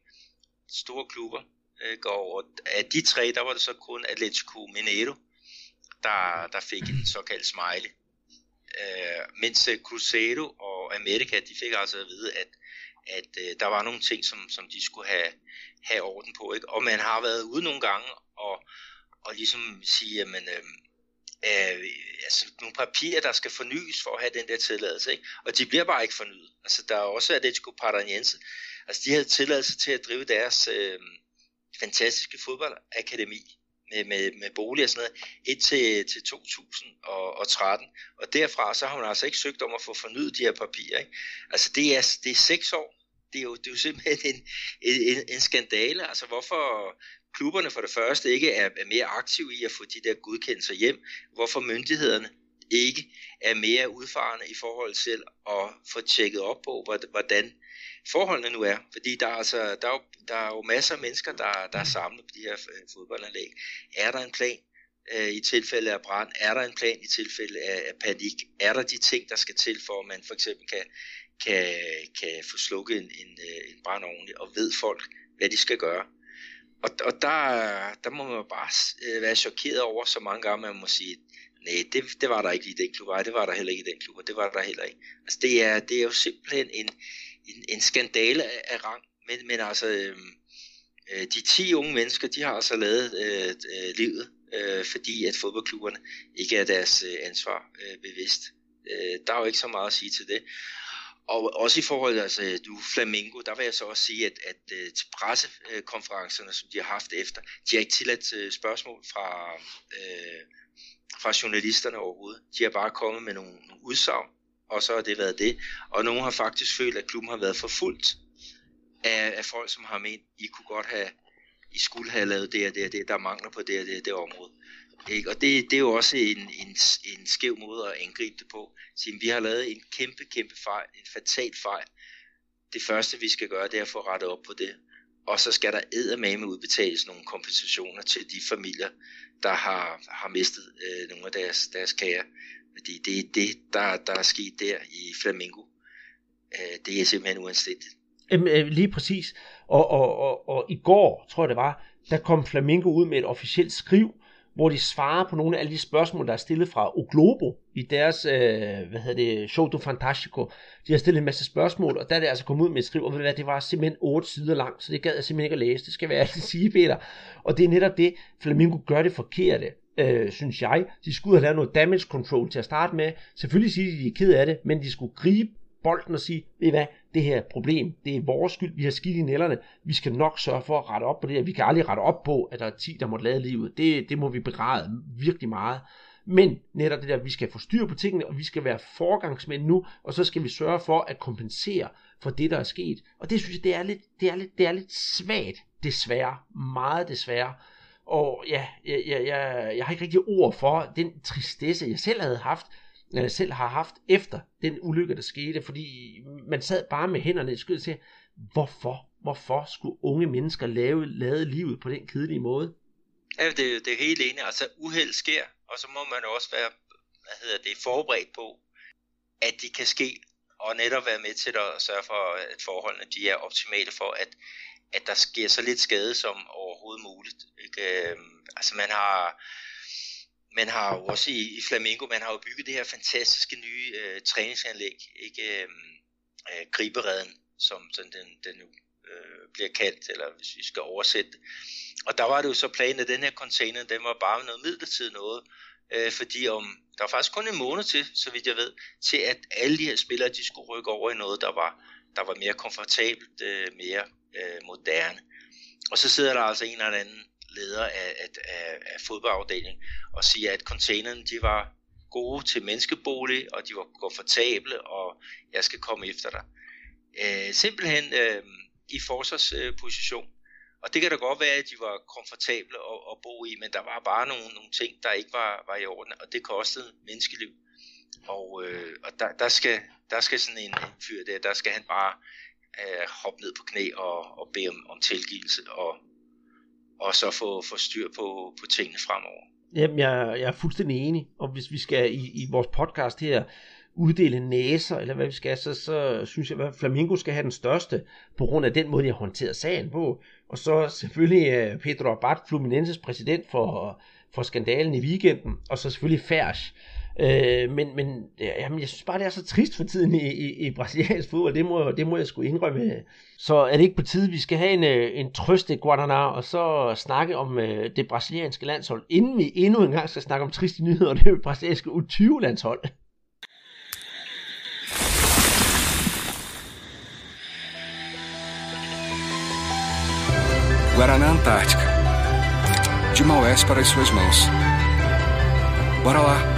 store klubber. Øh, ikke? Og af de tre, der var det så kun Atletico Mineiro, der, der fik en såkaldt smiley. Øh, mens øh, Cruzeiro og America, de fik altså at vide, at, at øh, der var nogle ting, som, som de skulle have, have orden på. Ikke? Og man har været ude nogle gange og, og ligesom sige, jamen, øh, øh, altså nogle papirer, der skal fornyes for at have den der tilladelse, ikke? og de bliver bare ikke fornyet. Altså der er også Atletico Paranaense, altså de havde tilladelse til at drive deres øh, fantastiske fodboldakademi med, med, med bolig og sådan noget, indtil til 2013. Og derfra så har man altså ikke søgt om at få fornyet de her papirer. Ikke? Altså det er, det er seks år. Det er jo, det er jo simpelthen en, en, en skandale. Altså hvorfor klubberne for det første ikke er, er mere aktive i at få de der godkendelser hjem. Hvorfor myndighederne ikke er mere udfarende i forhold til at få tjekket op på, hvordan forholdene nu er. Fordi der er, altså, der er, jo, der er jo masser af mennesker, der, der er samlet på de her øh, fodboldanlæg. Er der en plan øh, i tilfælde af brand? Er der en plan i tilfælde af, af panik? Er der de ting, der skal til for, at man for eksempel kan, kan, kan få slukket en, en, øh, en brand ordentligt, og ved folk, hvad de skal gøre? Og, og der, der må man bare øh, være chokeret over så mange gange, man må sige, nej, det, det var der ikke i den klub, nej, det var der heller ikke i den klub, og det var der heller ikke. Altså det er, det er jo simpelthen en, en, en skandale af, af rang, men, men altså, øhm, øh, de 10 unge mennesker, de har altså lavet øh, øh, livet, øh, fordi at fodboldklubberne ikke er deres øh, ansvar øh, bevidst. Øh, der er jo ikke så meget at sige til det. Og også i forhold til altså, du Flamingo, der vil jeg så også sige, at, at øh, til pressekonferencerne, som de har haft efter, de har ikke tilladt øh, spørgsmål fra, øh, fra journalisterne overhovedet. De har bare kommet med nogle, nogle udsagn, og så har det været det. Og nogen har faktisk følt, at klubben har været forfulgt af, af folk, som har ment, I kunne godt have, I skulle have lavet det og det og det, der mangler på det og det, det område. Ikke? Og det, det er jo også en, en, en skæv måde at angribe det på. Så, vi har lavet en kæmpe, kæmpe fejl, en fatal fejl. Det første, vi skal gøre, det er at få rettet op på det. Og så skal der eddermame udbetales nogle kompensationer til de familier, der har, har mistet øh, nogle af deres, deres kære. Fordi det er det, der, der er sket der i Flamingo. Øh, det er simpelthen uanstændigt. Jamen, øh, lige præcis. Og, og, og, og i går, tror jeg det var, der kom Flamingo ud med et officielt skriv, hvor de svarer på nogle af alle de spørgsmål, der er stillet fra O Globo i deres, øh, hvad hedder det, Show do Fantastico. De har stillet en masse spørgsmål, og der er det altså kommet ud med et skriv, og hvad, det var simpelthen otte sider langt, så det gad jeg simpelthen ikke at læse, det skal være altid sige, Peter. Og det er netop det, Flamingo gør det forkerte, øh, synes jeg. De skulle have lavet noget damage control til at starte med. Selvfølgelig sige, at de er ked af det, men de skulle gribe bolden og sige, ved I hvad, det her problem, det er vores skyld, vi har skidt i nælderne, vi skal nok sørge for at rette op på det her. Vi kan aldrig rette op på, at der er 10, der måtte lade livet. Det, det må vi begræde virkelig meget. Men netop det der, vi skal få styr på tingene, og vi skal være forgangsmænd nu, og så skal vi sørge for at kompensere for det, der er sket. Og det synes jeg, det er lidt, det er lidt, det er lidt svagt, desværre. Meget desværre. Og ja, jeg, jeg, jeg, jeg har ikke rigtig ord for den tristesse, jeg selv havde haft, selv har haft efter den ulykke, der skete, fordi man sad bare med hænderne i skødet og sagde, hvorfor, hvorfor skulle unge mennesker lave, lade livet på den kedelige måde? Ja, det, det er helt enig. Altså uheld sker, og så må man også være hvad hedder det, forberedt på, at det kan ske, og netop være med til at sørge for, at forholdene de er optimale for, at, at der sker så lidt skade som overhovedet muligt. Ikke? Øhm, altså man har man har jo også i, i Flamingo, man har jo bygget det her fantastiske nye øh, træningsanlæg, ikke øh, øh, gribereden, som sådan den, den øh, bliver kaldt, eller hvis vi skal oversætte. Og der var det jo så planen, at den her container, den var bare noget midlertidigt noget, øh, fordi om, der var faktisk kun en måned til, så vidt jeg ved, til at alle de her spillere, de skulle rykke over i noget, der var, der var mere komfortabelt, øh, mere øh, moderne. Og så sidder der altså en eller anden leder af, af, af, af fodboldafdelingen og siger, at containerne de var gode til menneskebolig, og de var komfortable, og jeg skal komme efter dig. Øh, simpelthen øh, i forsvarsposition. Og det kan da godt være, at de var komfortable at, at bo i, men der var bare nogle, nogle ting, der ikke var, var i orden, og det kostede menneskeliv. Og, øh, og der, der, skal, der skal sådan en, en fyr der, der skal han bare øh, hoppe ned på knæ og, og bede om, om tilgivelse, og, og så få, få styr på, på tingene fremover. Jamen, jeg, jeg er fuldstændig enig, og hvis vi skal i, i vores podcast her uddele næser, eller hvad vi skal, så, så synes jeg, at Flamingo skal have den største, på grund af den måde, jeg har håndteret sagen på. Og så selvfølgelig øh, Pedro Abad, Fluminenses præsident for, for skandalen i weekenden, og så selvfølgelig Færs. Øh, men men jamen, jeg synes bare, det er så trist for tiden i, i, i brasiliansk fodbold. Det må, det må jeg sgu indrømme. Så er det ikke på tide, vi skal have en, øh, en trøste Guadana, og så snakke om øh, det brasilianske landshold, inden vi endnu en gang skal snakke om triste nyheder, og det brasilianske U20-landshold. Guaraná Antártica. De Maués para as suas mãos. Bora lá!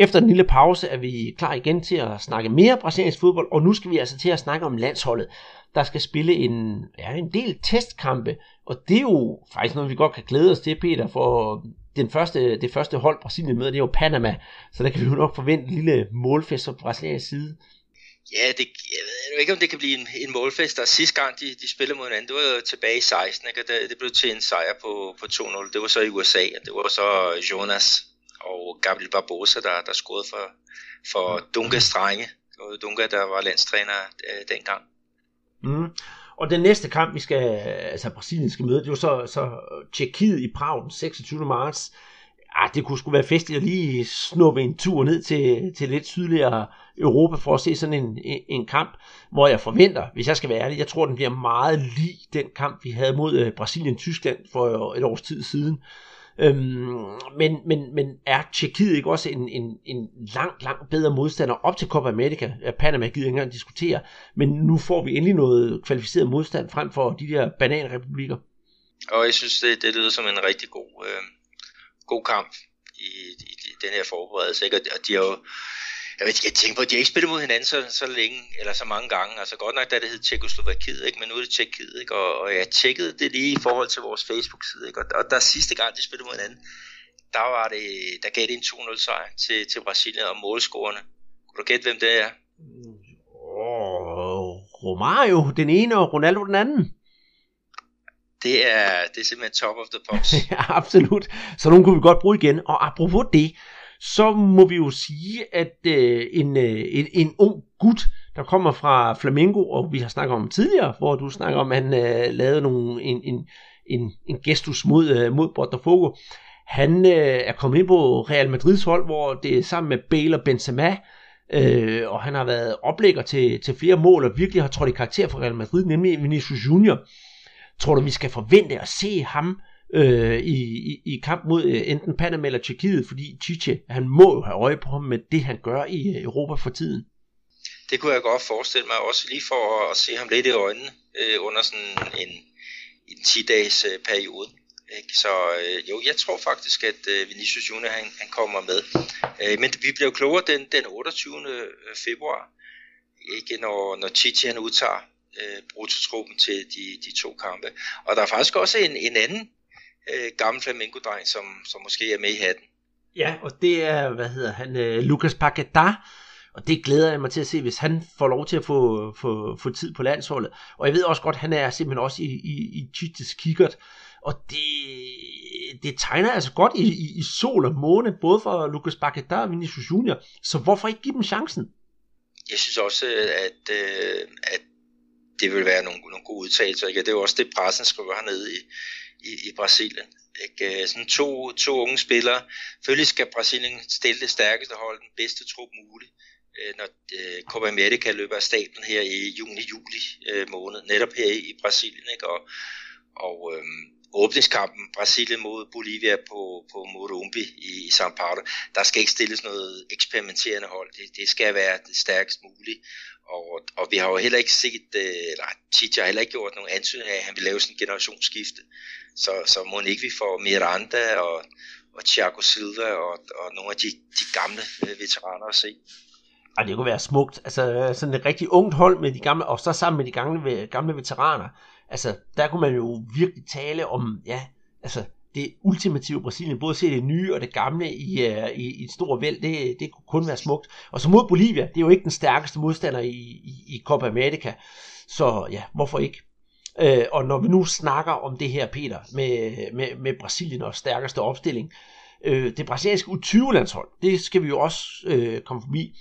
Efter en lille pause er vi klar igen til at snakke mere brasiliansk fodbold, og nu skal vi altså til at snakke om landsholdet, der skal spille en, ja, en del testkampe, og det er jo faktisk noget, vi godt kan glæde os til, Peter, for den første, det første hold Brasilien møder, det er jo Panama, så der kan vi jo nok forvente en lille målfest fra brasiliansk side. Ja, det, jeg ved ikke, om det kan blive en, en målfest. Der sidste gang, de, de spillede mod hinanden, det var jo tilbage i 16, ikke? Det, det blev til en sejr på, på 2-0. Det var så i USA, og det var så Jonas og Gabriel Barbosa, der, der scorede for, for Dunga Strenge. Det var Dunga, der var landstræner øh, dengang. Mm. Og den næste kamp, vi skal, altså Brasilien skal møde, det var så, så Tjekkiet i Prag den 26. marts ah, det kunne sgu være festligt at lige snuppe en tur ned til, til lidt sydligere Europa for at se sådan en, en, en kamp, hvor jeg forventer, hvis jeg skal være ærlig, jeg tror, den bliver meget lig den kamp, vi havde mod uh, Brasilien-Tyskland for et års tid siden. Øhm, men, men, men er Tjekkiet ikke også en, en, en langt, langt bedre modstander op til Copa America? Panama gider ikke engang diskutere, men nu får vi endelig noget kvalificeret modstand frem for de der bananrepublikker. Og jeg synes, det, det lyder som en rigtig god, øh, god kamp i, i, i den her forberedelse. Ikke? Og de har jo, jeg, ved, jeg tænker på, at de har ikke spillet mod hinanden så, så længe, eller så mange gange. Altså godt nok, da det hed Tjekoslovakiet, ikke? men nu er det Tjekkiet. Ikke? Og, og jeg tjekkede det lige i forhold til vores Facebook-side. Ikke? Og, og der sidste gang, de spillede mod hinanden, der, var det, der gav det en 2-0 sejr til, til Brasilien og målscorerne. Kunne du gætte, hvem det er? Oh, Romario, den ene, og Ronaldo den anden det er, det er simpelthen top of the pops. ja, absolut. Så nogen kunne vi godt bruge igen. Og apropos det, så må vi jo sige, at øh, en, øh, en, en ung gut, der kommer fra Flamengo, og vi har snakket om tidligere, hvor du snakker om, at han øh, lavede nogle, en, en, en, en gestus mod, øh, mod Botafogo. Han øh, er kommet ind på Real Madrids hold, hvor det er sammen med Bale og Benzema, øh, og han har været oplægger til, til flere mål, og virkelig har trådt i karakter for Real Madrid, nemlig Vinicius Junior. Tror du, vi skal forvente at se ham øh, i, i, i kamp mod øh, enten Panama eller Tjekkiet, fordi Chiche, han må jo have øje på ham med det, han gør i øh, Europa for tiden. Det kunne jeg godt forestille mig, også lige for at se ham lidt i øjnene øh, under sådan en, en 10-dages øh, periode. Ikke? Så øh, jo, jeg tror faktisk, at øh, Vinicius Junior han, han kommer med. Øh, men vi bliver klogere den, den 28. Øh, februar, ikke? Når, når Chichi han udtager øh, brutotruppen til de, de to kampe. Og der er faktisk også en, en anden øh, gammel flamingo-dreng, som, som måske er med i hatten. Ja, og det er, hvad hedder han, øh, Lucas Paquetá, og det glæder jeg mig til at se, hvis han får lov til at få, få, få tid på landsholdet. Og jeg ved også godt, at han er simpelthen også i, i, i Chiches kikkert, og det, det tegner altså godt i, i, i sol og måne, både for Lucas Paquetá og Vinicius Junior, så hvorfor ikke give dem chancen? Jeg synes også, at, øh, at det vil være nogle, nogle gode udtalelser. Ikke? Det er jo også det, pressen skriver hernede i, i, i Brasilien. Ikke? Øh, sådan to, to unge spillere. Selvfølgelig skal Brasilien stille det stærkeste hold, den bedste trup muligt. Øh, når øh, Copa America løber af staten her i juni-juli måned, netop her i Brasilien, ikke? og, og øhm, åbningskampen Brasilien mod Bolivia på, på Morumbi i, i São Paulo, der skal ikke stilles noget eksperimenterende hold. Det, det skal være det stærkest mulige. Og, og vi har jo heller ikke set, øh, eller Tite har heller ikke gjort nogen ansøgning af, at han vil lave sådan en generationsskifte. Så, så må ikke vi får Miranda og, og Thiago Silva og, og nogle af de, de gamle øh, veteraner at se. Og det kunne være smukt. Altså sådan et rigtig ungt hold med de gamle, og så sammen med de gamle, gamle veteraner. Altså, der kunne man jo virkelig tale om, ja, altså det ultimative Brasilien, både se det nye og det gamle i, uh, i, i et stort væld, det, det kunne kun være smukt. Og så mod Bolivia, det er jo ikke den stærkeste modstander i, i, i Copa America, så ja, hvorfor ikke? Øh, og når vi nu snakker om det her, Peter, med, med, med Brasilien og stærkeste opstilling, øh, det brasilianske U20-landshold, det skal vi jo også øh, komme forbi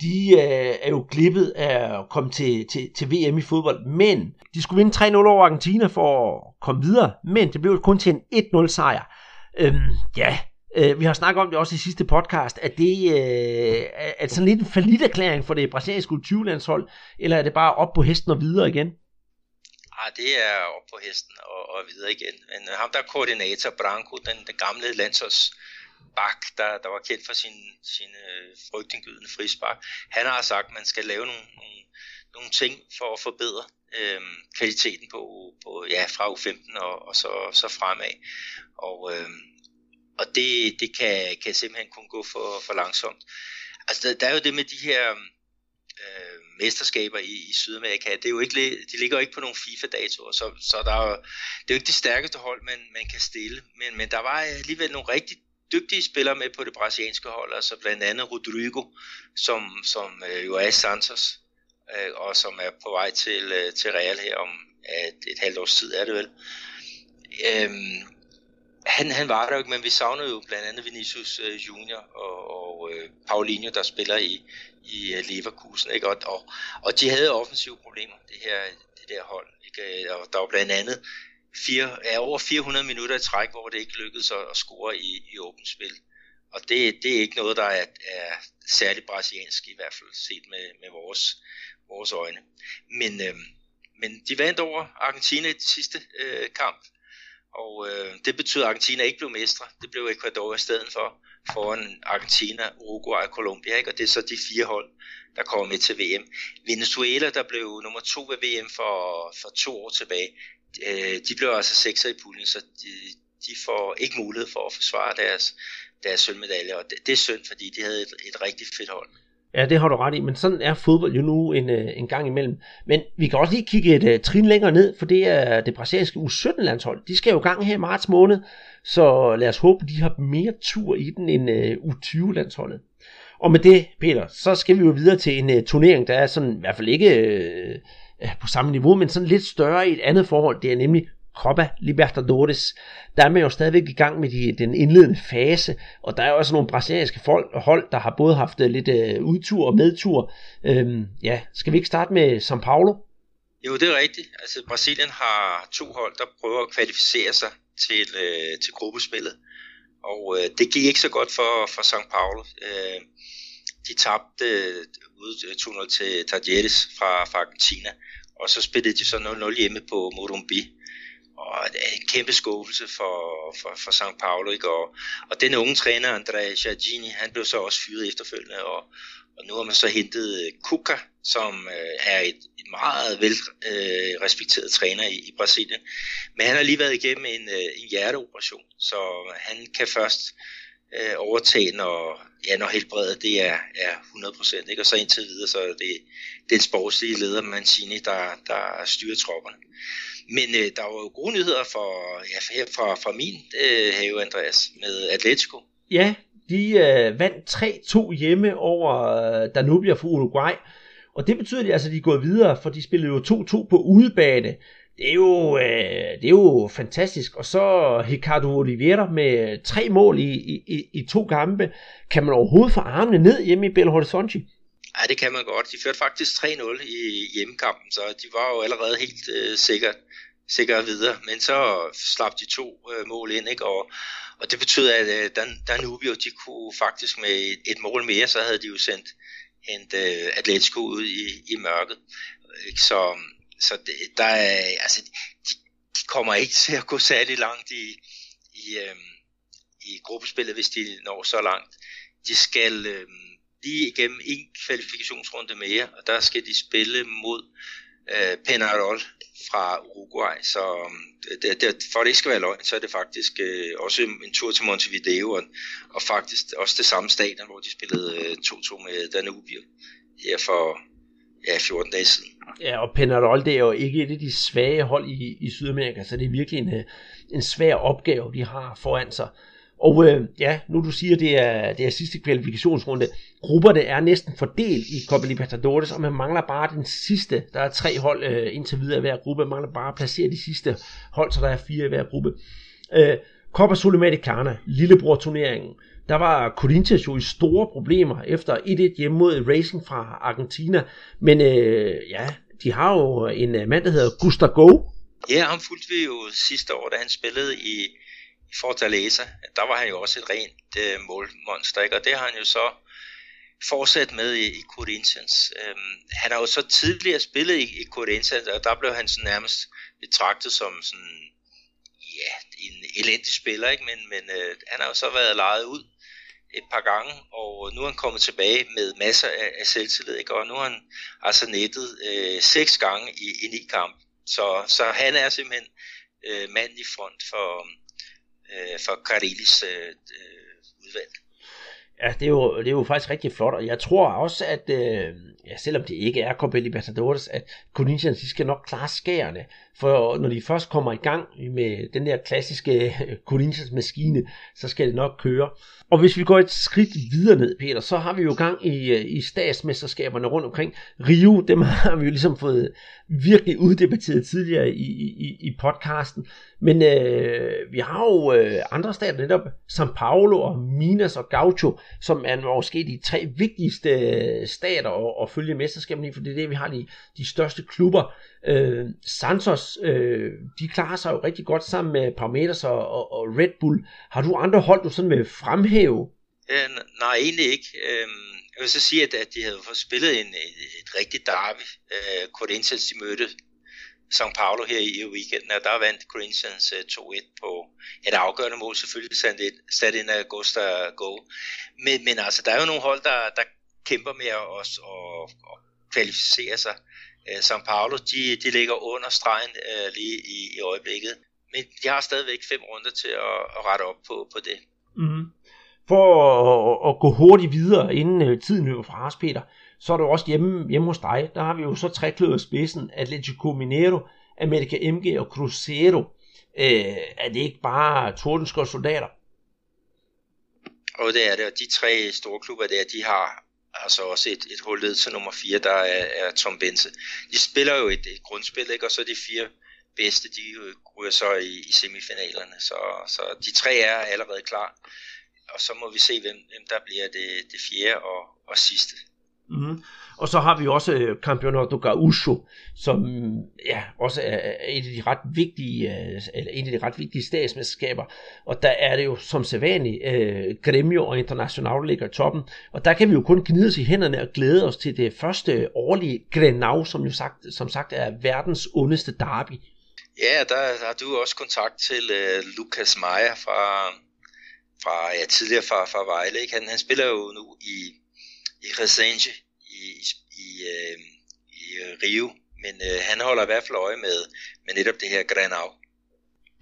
de øh, er jo glippet af at komme til, til, til VM i fodbold, men de skulle vinde 3-0 over Argentina for at komme videre, men det blev kun til en 1-0 sejr. Øhm, ja, øh, vi har snakket om det også i sidste podcast, at det øh, er sådan lidt en falit erklæring for det brasilianske 20-landshold, eller er det bare op på hesten og videre igen? Ah, det er op på hesten og, og videre igen. Men ham der koordinator, Branco, den, den gamle landsholds bak, der, der var kendt for sin, sin øh, frygtindgydende frispark. Han har sagt, at man skal lave nogle, nogle, nogle ting for at forbedre øh, kvaliteten på, på ja, fra U15 og, og så, så fremad. Og, øh, og det, det kan, kan simpelthen kun gå for, for langsomt. Altså, der, der er jo det med de her øh, mesterskaber i, i Sydamerika, det er jo ikke, de ligger jo ikke på nogle FIFA-datoer, så, så der er jo, det er jo ikke det stærkeste hold, man, man kan stille, men, men der var alligevel nogle rigtig dygtige spillere med på det brasilianske hold, altså blandt andet Rodrigo, som, som øh, jo er i Santos, øh, og som er på vej til, øh, til Real her om et, et halvt års tid, er det vel. Øhm, han, han var der jo ikke, men vi savnede jo blandt andet Vinicius øh, Junior og, og øh, Paulinho, der spiller i, i uh, Leverkusen, ikke? Og, og, og de havde offensive problemer, det her, det der hold, ikke? Øh, og der var blandt andet fire, er over 400 minutter i træk, hvor det ikke lykkedes at, at score i, i åbent spil. Og det, det er ikke noget, der er, er særligt brasiliansk, i hvert fald set med, med vores, vores øjne. Men, øh, men de vandt over Argentina i den sidste øh, kamp, og øh, det betyder, at Argentina ikke blev mestre. Det blev Ecuador i stedet for, foran Argentina, Uruguay og Colombia, ikke? og det er så de fire hold, der kommer med til VM. Venezuela, der blev nummer to ved VM for, for to år tilbage, øh, de blev altså sekser i puljen, så de, de får ikke mulighed for at forsvare deres, deres sølvmedalje, og det, det er synd, fordi de havde et, et rigtig fedt hold. Ja, det har du ret i, men sådan er fodbold jo nu en, øh, en gang imellem. Men vi kan også lige kigge et uh, trin længere ned, for det er det brasilianske U17-landshold. De skal jo gang her i marts måned, så lad os håbe, de har mere tur i den end øh, uh, U20-landsholdet. Og med det, Peter, så skal vi jo videre til en uh, turnering, der er sådan i hvert fald ikke uh, Øh, på samme niveau, men sådan lidt større i et andet forhold. Det er nemlig Copa Libertadores. Der er man jo stadigvæk i gang med de, den indledende fase, og der er jo også nogle brasilianske folk, hold, der har både haft øh, lidt øh, udtur og medtur. Øhm, ja, skal vi ikke starte med São Paulo? Jo, det er rigtigt. Altså, Brasilien har to hold, der prøver at kvalificere sig til, øh, til gruppespillet. Og øh, det gik ikke så godt for, for São Paulo. Øh, de tabte ude 2-0 til Tajeres fra, fra Argentina, og så spillede de så 0-0 hjemme på Morumbi. Og det er en kæmpe skuffelse for, for, for São Paulo. i Og, og den unge træner, Andrea Giardini, han blev så også fyret efterfølgende, og, og nu har man så hentet Kuka, som øh, er et, et meget vel øh, respekteret træner i, i Brasilien. Men han har lige været igennem en, øh, en hjerteoperation, så han kan først øh, overtagende, og ja, når helbredet det er, er 100%. Ikke? Og så indtil videre, så er det den sportslige leder Mancini, der, der styrer tropperne. Men øh, der var jo gode nyheder for, ja, her fra, fra min øh, have, Andreas, med Atletico. Ja, de øh, vandt 3-2 hjemme over øh, Danubia for Uruguay. Og det betyder, at de, altså, de er gået videre, for de spillede jo 2-2 på udebane det er jo, øh, det er jo fantastisk. Og så Ricardo Oliveira med tre mål i, i, i to kampe. Kan man overhovedet få armene ned hjemme i Belo Horizonte? Ja, det kan man godt. De førte faktisk 3-0 i hjemmekampen, så de var jo allerede helt øh, sikkert, sikkert videre. Men så slap de to øh, mål ind, ikke? Og, og det betød, at øh, Dan, Danubio, de kunne faktisk med et, et mål mere, så havde de jo sendt hente øh, Atletico ud i, i mørket. Ikke? Så, så det, der er, altså, de, de kommer ikke til at gå særlig langt i, i, øh, i gruppespillet, hvis de når så langt. De skal øh, lige igennem en kvalifikationsrunde mere, og der skal de spille mod øh, Penarol fra Uruguay. Så øhm, det, det, for at det ikke skal være løgn, så er det faktisk øh, også en tur til Montevideo, og, og faktisk også det samme stadion, hvor de spillede øh, 2-2 med Danubio her for ja, 14 dage siden. Ja, og Penarol, det er jo ikke et af de svage hold i, i Sydamerika, så det er virkelig en, en svær opgave, de har foran sig. Og øh, ja, nu du siger, det er, det er sidste kvalifikationsrunde. Grupperne er næsten fordelt i Copa Libertadores, og man mangler bare den sidste. Der er tre hold øh, indtil videre i hver gruppe. Man mangler bare at placere de sidste hold, så der er fire i hver gruppe. Øh, Copa Sudamericana, lillebror-turneringen. Der var Corinthians jo i store problemer efter 1-1 hjemme mod Racing fra Argentina. Men øh, ja, de har jo en øh, mand, der hedder Gustavo. Ja, ham fulgte vi jo sidste år, da han spillede i i Fortaleza, der var han jo også et rent øh, målmonster, ikke? og det har han jo så fortsat med i, i Corinthians. Øhm, han har jo så tidligere spillet i, i Corinthians, og der blev han så nærmest betragtet som sådan, ja, en elendig spiller, ikke? men, men øh, han har jo så været lejet ud et par gange, og nu er han kommet tilbage med masser af, af selvtillid, ikke? og nu har han altså nettet øh, seks gange i, i ni kamp. Så, så han er simpelthen øh, mand i front for, øh, for Karelis øh, øh, udvalg. Ja, det er, jo, det er jo faktisk rigtig flot, og jeg tror også, at øh, ja, selvom det ikke er Copa Libertadores, at Corinthians de skal nok klare skærene, for når de først kommer i gang med den der klassiske øh, Corinthians maskine, så skal det nok køre. Og hvis vi går et skridt videre ned, Peter, så har vi jo gang i, øh, i statsmesterskaberne rundt omkring. Rio, dem har vi jo ligesom fået virkelig uddebatteret tidligere i, i, i podcasten. Men øh, vi har jo øh, andre stater, netop São Paulo og Minas og Gaucho, som er måske de tre vigtigste øh, stater og, og følge mesterskabet i, for det er det, vi har de, de største klubber. Øh, Santos, øh, de klarer sig jo rigtig godt sammen med Palmeiras og, og, og Red Bull. Har du andre hold, du sådan vil fremhæve? Øh, nej, egentlig ikke. Øh, jeg vil så sige, at, at de havde spillet en, et, et rigtigt derby. Øh, Corinthians, de mødte São Paulo her i weekenden, og der vandt Corinthians øh, 2-1 på et afgørende mål, selvfølgelig sat ind af Costa Go. Men, men altså, der er jo nogle hold, der, der kæmper med at, at, at kvalificere sig. Øh, São Paulo, de, de ligger under stregen uh, lige i, i øjeblikket. Men de har stadigvæk fem runder til at, at rette op på, på det. Mm-hmm. For at, at gå hurtigt videre, inden uh, tiden løber fra os, Peter, så er du også hjemme, hjemme hos dig. Der har vi jo så trækløvet spidsen, Atletico Mineiro, America MG og Cruzeiro. Uh, er det ikke bare tordenskård soldater? Og det er det, og de tre store klubber der, de har så også et, et hullet til nummer 4, der er, er Tom Bense. De spiller jo et, et grundspil, ikke? og så de fire bedste, de ryger så i, i semifinalerne. Så, så de tre er allerede klar, og så må vi se, hvem, hvem der bliver det, det fjerde og, og sidste. Mm-hmm. Og så har vi også øh, Campeonato Gaúcho, som ja, også er et af de ret vigtige, øh, eller en af de ret vigtige statsmesterskaber. Og der er det jo som sædvanligt eh, øh, Gremio og International ligger i toppen. Og der kan vi jo kun gnide os i hænderne og glæde os til det første årlige Grenau, som jo sagt, som sagt er verdens ondeste derby. Ja, der, der har du også kontakt til uh, Lukas Meyer fra, fra ja, tidligere fra, fra Vejle. Ikke? Han, han spiller jo nu i, i Resende i, i, øh, i Rio, men øh, han holder i hvert fald øje med, med netop det her Granau.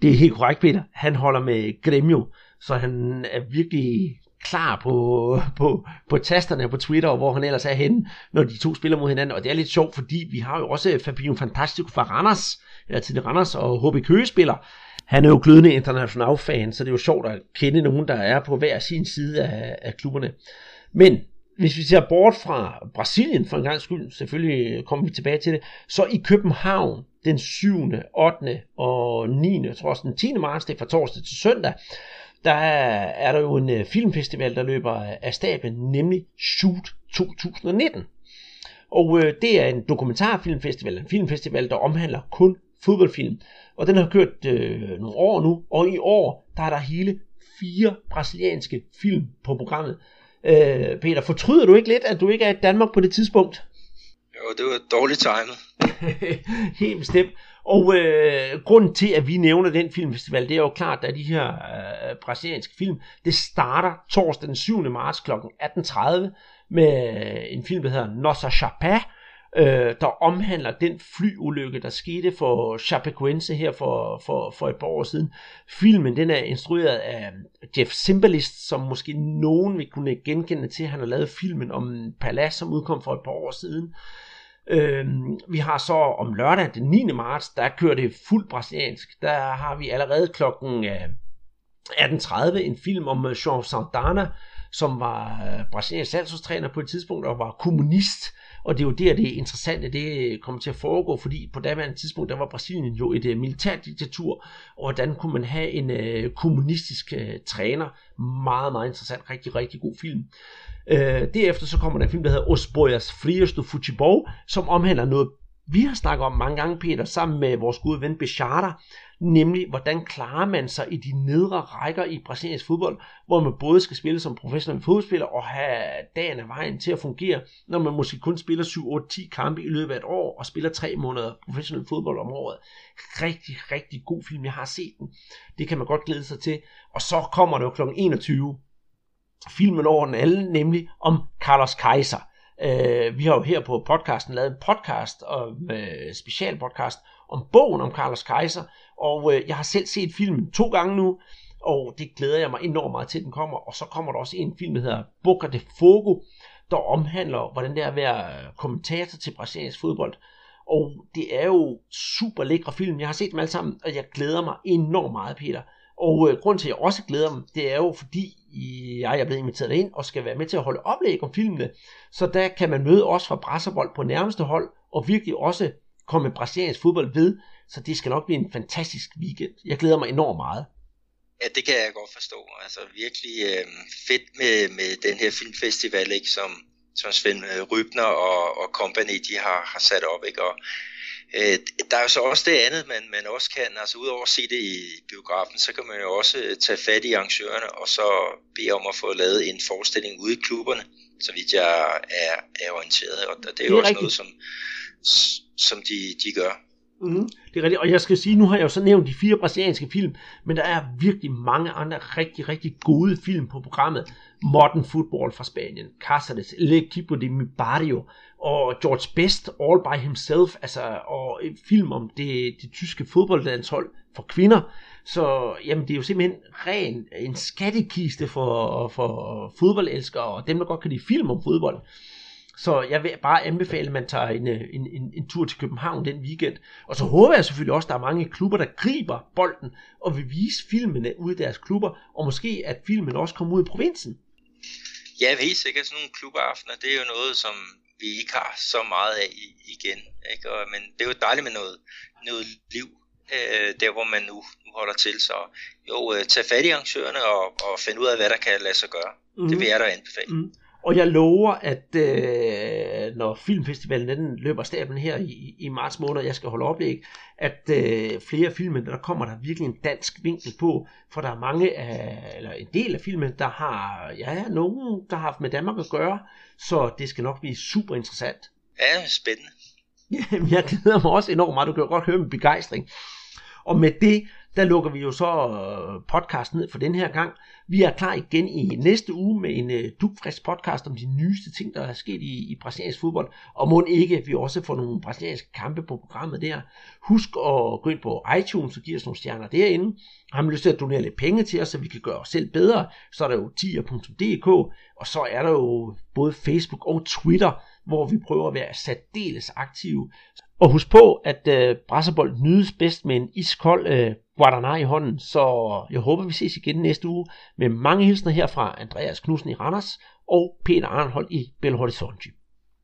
Det er helt korrekt, Peter. Han holder med Gremio, så han er virkelig klar på, på, på tasterne på Twitter, hvor han ellers er henne, når de to spiller mod hinanden. Og det er lidt sjovt, fordi vi har jo også Fabio Fantastico fra Randers, eller til Randers og HB Køge spiller. Han er jo glødende international fan, så det er jo sjovt at kende nogen, der er på hver sin side af, af klubberne. Men hvis vi ser bort fra Brasilien for en gang skyld, selvfølgelig kommer vi tilbage til det, så i København den 7., 8. og 9. jeg tror også den 10. marts, det er fra torsdag til søndag, der er der jo en øh, filmfestival, der løber af staben, nemlig Shoot 2019. Og øh, det er en dokumentarfilmfestival, en filmfestival, der omhandler kun fodboldfilm. Og den har kørt øh, nogle år nu, og i år, der er der hele fire brasilianske film på programmet. Øh, Peter, fortryder du ikke lidt, at du ikke er i Danmark på det tidspunkt? Jo, det var dårligt timet. Helt bestemt. Og øh, grunden til, at vi nævner den filmfestival, det er jo klart, at de her øh, brasilianske film, det starter torsdag den 7. marts kl. 18.30 med en film, der hedder Nossa Chapa, øh, der omhandler den flyulykke, der skete for Chapecoense her for, for, for et par år siden. Filmen den er instrueret af Jeff Simbalist, som måske nogen vil kunne genkende til. Han har lavet filmen om Palace, som udkom for et par år siden. Øh, vi har så om lørdag den 9. marts, der kører det fuldt brasiliansk. Der har vi allerede klokken øh, 18.30 en film om øh, Jean Santana, som var øh, brasiliansk landsholdstræner på et tidspunkt og var kommunist. Og det er jo der, det interessante det kommer til at foregå, fordi på daværende tidspunkt, der var Brasilien jo et øh, uh, militærdiktatur, og hvordan kunne man have en uh, kommunistisk uh, træner? Meget, meget interessant, rigtig, rigtig god film. Uh, derefter så kommer der en film, der hedder Os Boyas Frias do Futebol, som omhandler noget, vi har snakket om mange gange, Peter, sammen med vores gode ven Bechata, nemlig hvordan klarer man sig i de nedre rækker i brasiliansk fodbold, hvor man både skal spille som professionel fodboldspiller og have dagen af vejen til at fungere, når man måske kun spiller 7, 8, 10 kampe i løbet af et år og spiller 3 måneder professionel fodbold om året. Rigtig, rigtig god film. Jeg har set den. Det kan man godt glæde sig til. Og så kommer det jo kl. 21 filmen over den alle, nemlig om Carlos Kaiser. Uh, vi har jo her på podcasten lavet en podcast, og øh, specialpodcast, om bogen om Carlos Kaiser, og øh, jeg har selv set filmen to gange nu, og det glæder jeg mig enormt meget til, at den kommer. Og så kommer der også en film, der hedder Boca de Fogo, der omhandler, hvordan det er at være øh, kommentator til brasiliansk fodbold. Og det er jo super lækre film. Jeg har set dem alle sammen, og jeg glæder mig enormt meget, Peter. Og øh, grund til, at jeg også glæder mig, det er jo fordi, jeg er blevet inviteret ind og skal være med til at holde oplæg om filmene. Så der kan man møde os fra Brasserbold på nærmeste hold, og virkelig også komme brasiliansk fodbold ved, så det skal nok blive en fantastisk weekend. Jeg glæder mig enormt meget. Ja, det kan jeg godt forstå. Altså virkelig øh, fedt med, med den her filmfestival, ikke, som, som Svend øh, Rybner og, og company, de har, har sat op. Ikke? Og, øh, der er jo så også det andet, man, man også kan, altså udover at se det i biografen, så kan man jo også tage fat i arrangørerne, og så bede om at få lavet en forestilling ude i klubberne, så vidt jeg er, er orienteret. Og det er jo det er også rigtigt. noget, som, som de, de gør. Mm, det er rigtigt, og jeg skal sige, nu har jeg jo så nævnt de fire brasilianske film, men der er virkelig mange andre rigtig, rigtig gode film på programmet. Modern Football fra Spanien, Cáceres, El Equipo de Mi Barrio, og George Best, All by Himself, altså, og en film om det, det tyske fodboldlandshold for kvinder. Så jamen, det er jo simpelthen ren en skattekiste for, for fodboldelskere, og dem, der godt kan lide film om fodbold. Så jeg vil bare anbefale, at man tager en, øh, en, en, en tur til København den weekend. Og så håber jeg selvfølgelig også, at der er mange klubber, der griber bolden og vil vise filmene ud i deres klubber, og måske at filmen også kommer ud i provinsen. Ja, helt sikkert sådan nogle klubaftener, det er jo noget, som vi ikke har så meget af igen. Ikke? Og, men det er jo dejligt med noget, noget liv, øh, der hvor man nu, nu holder til. Så jo, øh, tag fat i arrangørerne og, og finde ud af, hvad der kan lade sig gøre. Mm. Det vil jeg da anbefale. Mm. Og jeg lover, at øh, når filmfestivalen den løber staben her i, i marts måned, jeg skal holde oplæg, at øh, flere filme, der kommer der virkelig en dansk vinkel på, for der er mange af, eller en del af filmen, der har, ja, nogen, der har haft med Danmark at gøre, så det skal nok blive super interessant. Ja, spændende. Jamen, jeg glæder mig også enormt meget, du kan godt høre min begejstring. Og med det, der lukker vi jo så øh, podcasten ned for den her gang. Vi er klar igen i næste uge med en øh, dugfrisk podcast om de nyeste ting, der er sket i, i brasiliansk fodbold. Og må ikke, at vi også får nogle brasilianske kampe på programmet der. Husk at gå ind på iTunes og give os nogle stjerner derinde. Har man lyst til at donere lidt penge til os, så vi kan gøre os selv bedre, så er der jo tier.dk, og så er der jo både Facebook og Twitter, hvor vi prøver at være særdeles aktive. Og husk på, at øh, brasserbold nydes bedst med en iskold øh, Guadana i hånden, så jeg håber, vi ses igen næste uge med mange hilsner her fra Andreas Knudsen i Randers og Peter Arnhold i Belo Horizonte.